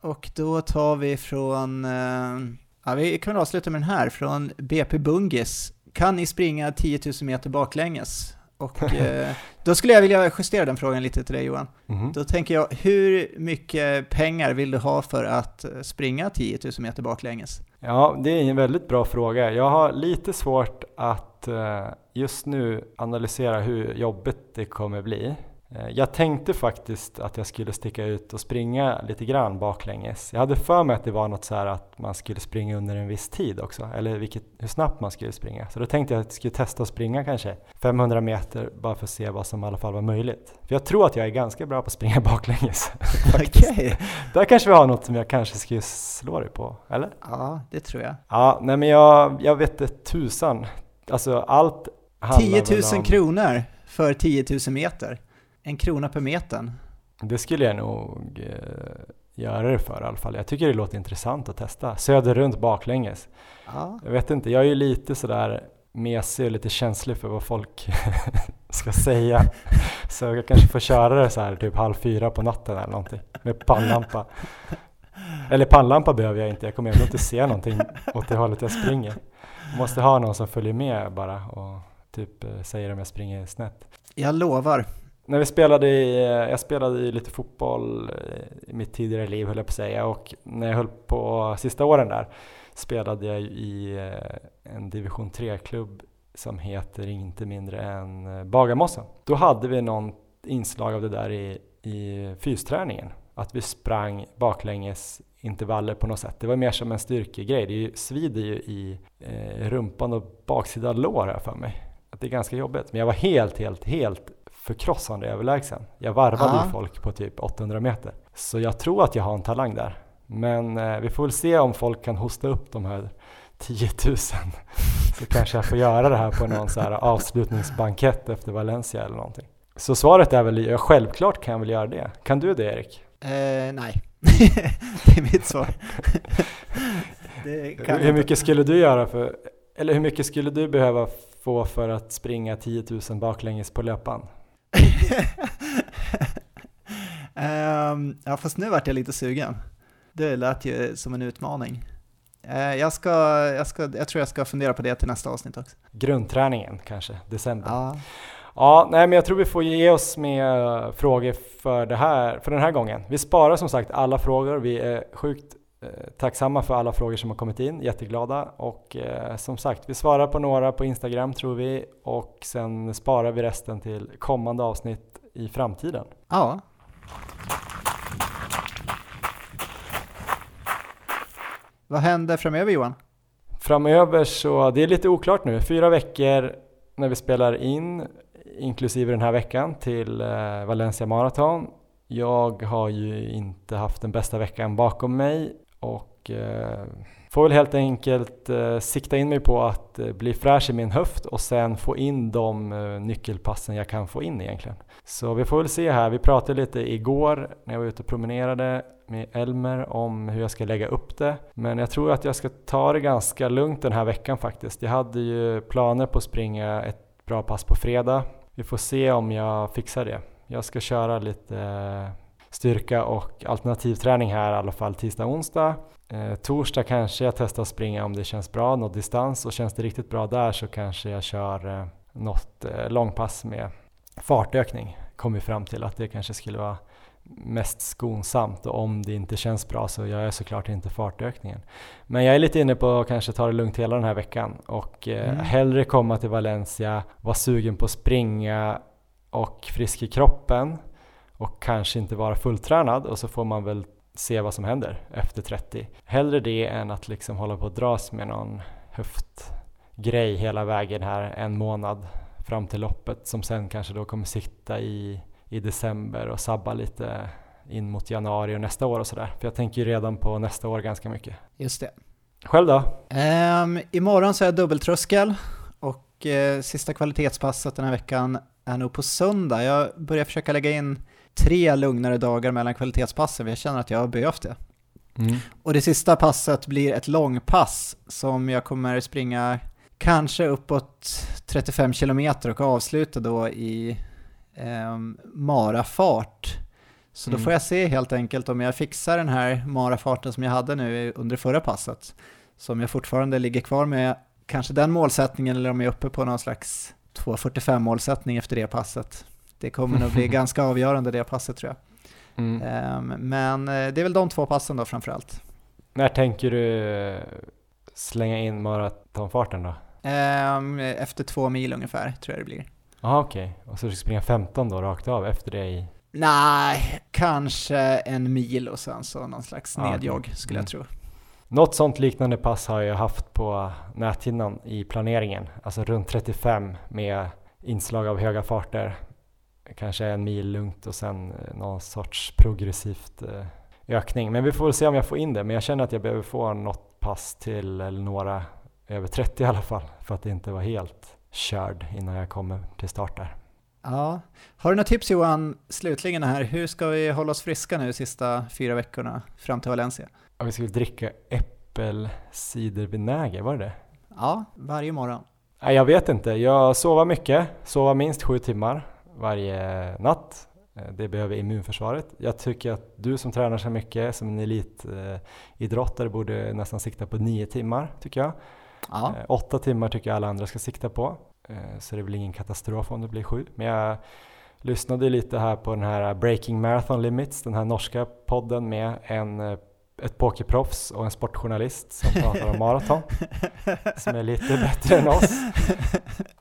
Och då tar vi från, uh, ja, vi kan avsluta med den här, från BP Bungis. Kan ni springa 10 000 meter baklänges? Och uh, (laughs) då skulle jag vilja justera den frågan lite till dig Johan. Mm. Då tänker jag, hur mycket pengar vill du ha för att springa 10 000 meter baklänges? Ja, det är en väldigt bra fråga. Jag har lite svårt att uh, just nu analysera hur jobbigt det kommer bli. Eh, jag tänkte faktiskt att jag skulle sticka ut och springa lite grann baklänges. Jag hade för mig att det var något så här att man skulle springa under en viss tid också, eller vilket, hur snabbt man skulle springa. Så då tänkte jag att jag skulle testa att springa kanske 500 meter bara för att se vad som i alla fall var möjligt. För jag tror att jag är ganska bra på att springa (laughs) baklänges. Okej. Där kanske vi har något som jag kanske skulle slå dig på, eller? Ja, det tror jag. Ja, nej men jag, jag vet inte tusan. Alltså allt 10 000 om... kronor för 10 000 meter. En krona per metern. Det skulle jag nog eh, göra det för i alla fall. Jag tycker det låter intressant att testa. Söder runt baklänges. Ja. Jag vet inte, jag är ju lite sådär mesig och lite känslig för vad folk (laughs) ska säga. Så jag kanske får köra det så här typ halv fyra på natten eller någonting med pannlampa. Eller pannlampa behöver jag inte, jag kommer ändå inte se någonting åt det hållet jag springer. Måste ha någon som följer med bara och typ eh, säger om jag springer snett. Jag lovar, när vi spelade i, eh, jag spelade i lite fotboll eh, i mitt tidigare liv höll jag på att säga och när jag höll på sista åren där spelade jag i eh, en division 3-klubb som heter inte mindre än Bagarmossen. Då hade vi någon inslag av det där i, i fysträningen. Att vi sprang baklänges intervaller på något sätt. Det var mer som en styrkegrej. Det svider ju i eh, rumpan och baksida lår här för mig. Att det är ganska jobbigt. Men jag var helt, helt, helt förkrossande överlägsen. Jag varvade ju folk på typ 800 meter. Så jag tror att jag har en talang där. Men eh, vi får väl se om folk kan hosta upp de här 10 000. (laughs) Så kanske jag får göra det här på någon så här avslutningsbankett efter Valencia eller någonting. Så svaret är väl, ja, självklart kan jag väl göra det. Kan du det Erik? Eh, nej, (laughs) det är mitt svar. (laughs) hur mycket skulle du göra för, eller hur mycket skulle du behöva få för att springa 10 000 baklänges på löpan? Um, ja, fast nu vart jag lite sugen. Det lät ju som en utmaning. Uh, jag, ska, jag, ska, jag tror jag ska fundera på det till nästa avsnitt också. Grundträningen kanske, december. Ja. Ja, nej, men jag tror vi får ge oss med frågor för, det här, för den här gången. Vi sparar som sagt alla frågor. Vi är sjukt eh, tacksamma för alla frågor som har kommit in, jätteglada. Och eh, som sagt, vi svarar på några på Instagram tror vi och sen sparar vi resten till kommande avsnitt i framtiden. Ja. Vad händer framöver Johan? Framöver så, det är lite oklart nu, fyra veckor när vi spelar in, inklusive den här veckan, till eh, Valencia Marathon. Jag har ju inte haft den bästa veckan bakom mig och eh, får väl helt enkelt eh, sikta in mig på att eh, bli fräsch i min höft och sen få in de eh, nyckelpassen jag kan få in egentligen. Så vi får väl se här. Vi pratade lite igår när jag var ute och promenerade med Elmer om hur jag ska lägga upp det. Men jag tror att jag ska ta det ganska lugnt den här veckan faktiskt. Jag hade ju planer på att springa ett bra pass på fredag. Vi får se om jag fixar det. Jag ska köra lite eh, styrka och alternativträning här i alla fall tisdag onsdag. Eh, torsdag kanske jag testar att springa om det känns bra, något distans och känns det riktigt bra där så kanske jag kör eh, något eh, långpass med fartökning. Kommer fram till att det kanske skulle vara mest skonsamt och om det inte känns bra så gör jag såklart inte fartökningen. Men jag är lite inne på att kanske ta det lugnt hela den här veckan och eh, mm. hellre komma till Valencia, vara sugen på att springa och frisk i kroppen och kanske inte vara fulltränad och så får man väl se vad som händer efter 30. Hellre det än att liksom hålla på att dras med någon höftgrej hela vägen här en månad fram till loppet som sen kanske då kommer sitta i, i december och sabba lite in mot januari och nästa år och sådär. För jag tänker ju redan på nästa år ganska mycket. Just det. Själv då? Um, imorgon så är jag dubbeltröskel och uh, sista kvalitetspasset den här veckan är nog på söndag. Jag börjar försöka lägga in tre lugnare dagar mellan kvalitetspassen, för jag känner att jag har behövt det. Mm. Och det sista passet blir ett långpass som jag kommer springa kanske uppåt 35 kilometer och avsluta då i eh, marafart. Så då mm. får jag se helt enkelt om jag fixar den här marafarten som jag hade nu under förra passet. Så om jag fortfarande ligger kvar med kanske den målsättningen eller om jag är uppe på någon slags 2.45 målsättning efter det passet. Det kommer nog bli (laughs) ganska avgörande det passet tror jag. Mm. Um, men eh, det är väl de två passen då framförallt. När tänker du slänga in maratonfarten då? Um, efter två mil ungefär tror jag det blir. Jaha okej, okay. och så du ska springa 15 då rakt av efter det i? Nej, kanske en mil och sen så någon slags nedjogg ah, skulle mm. jag tro. Något sånt liknande pass har jag haft på näthinnan i planeringen, alltså runt 35 med inslag av höga farter. Kanske en mil lugnt och sen eh, någon sorts progressivt eh, ökning. Men vi får väl se om jag får in det, men jag känner att jag behöver få något pass till, eller några över 30 i alla fall, för att inte vara helt körd innan jag kommer till start där. Ja. Har du några tips Johan, slutligen här, hur ska vi hålla oss friska nu de sista fyra veckorna fram till Valencia? Ja, vi ska dricka äppelcidervinäger, var det det? Ja, varje morgon. Nej, jag vet inte. Jag sover mycket, sover minst sju timmar varje natt. Eh, det behöver immunförsvaret. Jag tycker att du som tränar så mycket som en elitidrottare borde nästan sikta på nio timmar, tycker jag. Ja. Eh, åtta timmar tycker jag alla andra ska sikta på. Eh, så det blir ingen katastrof om det blir sju. Men jag lyssnade lite här på den här Breaking Marathon Limits, den här norska podden med en ett pokerproffs och en sportjournalist som pratar om maraton, som är lite bättre än oss.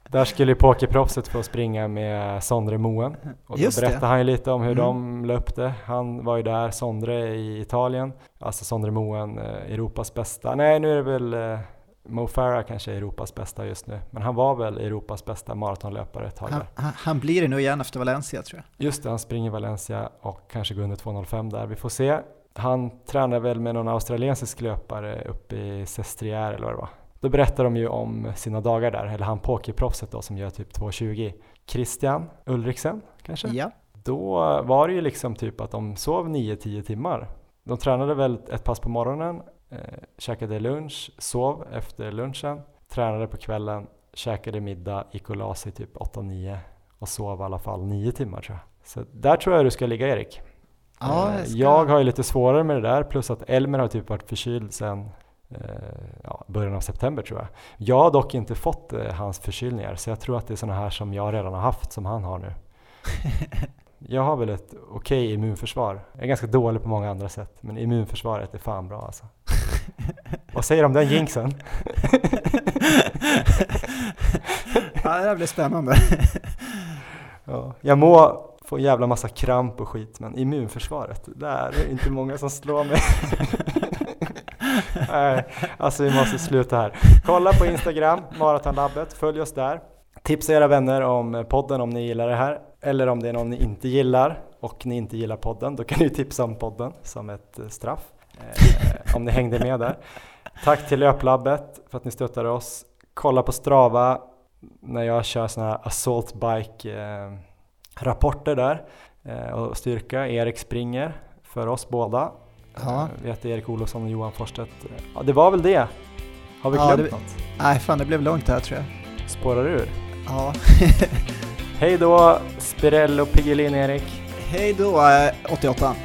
Där skulle ju pokerproffset få springa med Sondre Moen och då berättade han ju lite om hur mm. de löpte. Han var ju där, Sondre i Italien, alltså Sondre Moen, eh, Europas bästa. Nej, nu är det väl eh, Mo Farah kanske är Europas bästa just nu, men han var väl Europas bästa maratonlöpare ett tag han, han, han, blir det nog igen efter Valencia tror jag. Just det, han springer Valencia och kanske går under 2.05 där. Vi får se. Han tränar väl med någon australiensisk löpare uppe i Sestriere eller vad det var. Då berättar de ju om sina dagar där, eller han pokerproffset då som gör typ 2.20. Christian Ulriksen kanske? Ja. Då var det ju liksom typ att de sov 9-10 timmar. De tränade väl ett pass på morgonen, eh, käkade lunch, sov efter lunchen, tränade på kvällen, käkade middag, gick och la sig typ 8-9 och sov i alla fall 9 timmar tror jag. Så där tror jag du ska ligga Erik. Ja, jag, eh, ska... jag har ju lite svårare med det där, plus att Elmer har typ varit förkyld sedan eh, ja, början av september tror jag. Jag har dock inte fått eh, hans förkylningar, så jag tror att det är sådana här som jag redan har haft som han har nu. (laughs) jag har väl ett okej okay immunförsvar. Jag är ganska dålig på många andra sätt, men immunförsvaret är fan bra alltså. (laughs) Vad säger du om den jinxen? (laughs) ja, det här blir spännande. ja, jag må få en jävla massa kramp och skit, men immunförsvaret, där är det inte många som slår mig. (laughs) Nej, alltså vi måste sluta här. Kolla på Instagram, Maratonlabbet, följ oss där. Tipsa era vänner om podden om ni gillar det här, eller om det är någon ni inte gillar och ni inte gillar podden, då kan ni tipsa om podden som ett eh, straff, eh, om ni hängde med där. Tack till Löplabbet för att ni stöttar oss. Kolla på Strava när jag kör sådana här assault bike eh, rapporter där eh, och styrka. Erik springer för oss båda. Ja. Eh, vi heter Erik Olofsson och Johan Forstedt. Ja, det var väl det. Har vi glömt ja, det, något? Nej, fan det blev långt här tror jag. Spårar ur? Ja. (laughs) Hej då Spirello Piggelin Erik. Hej då 88.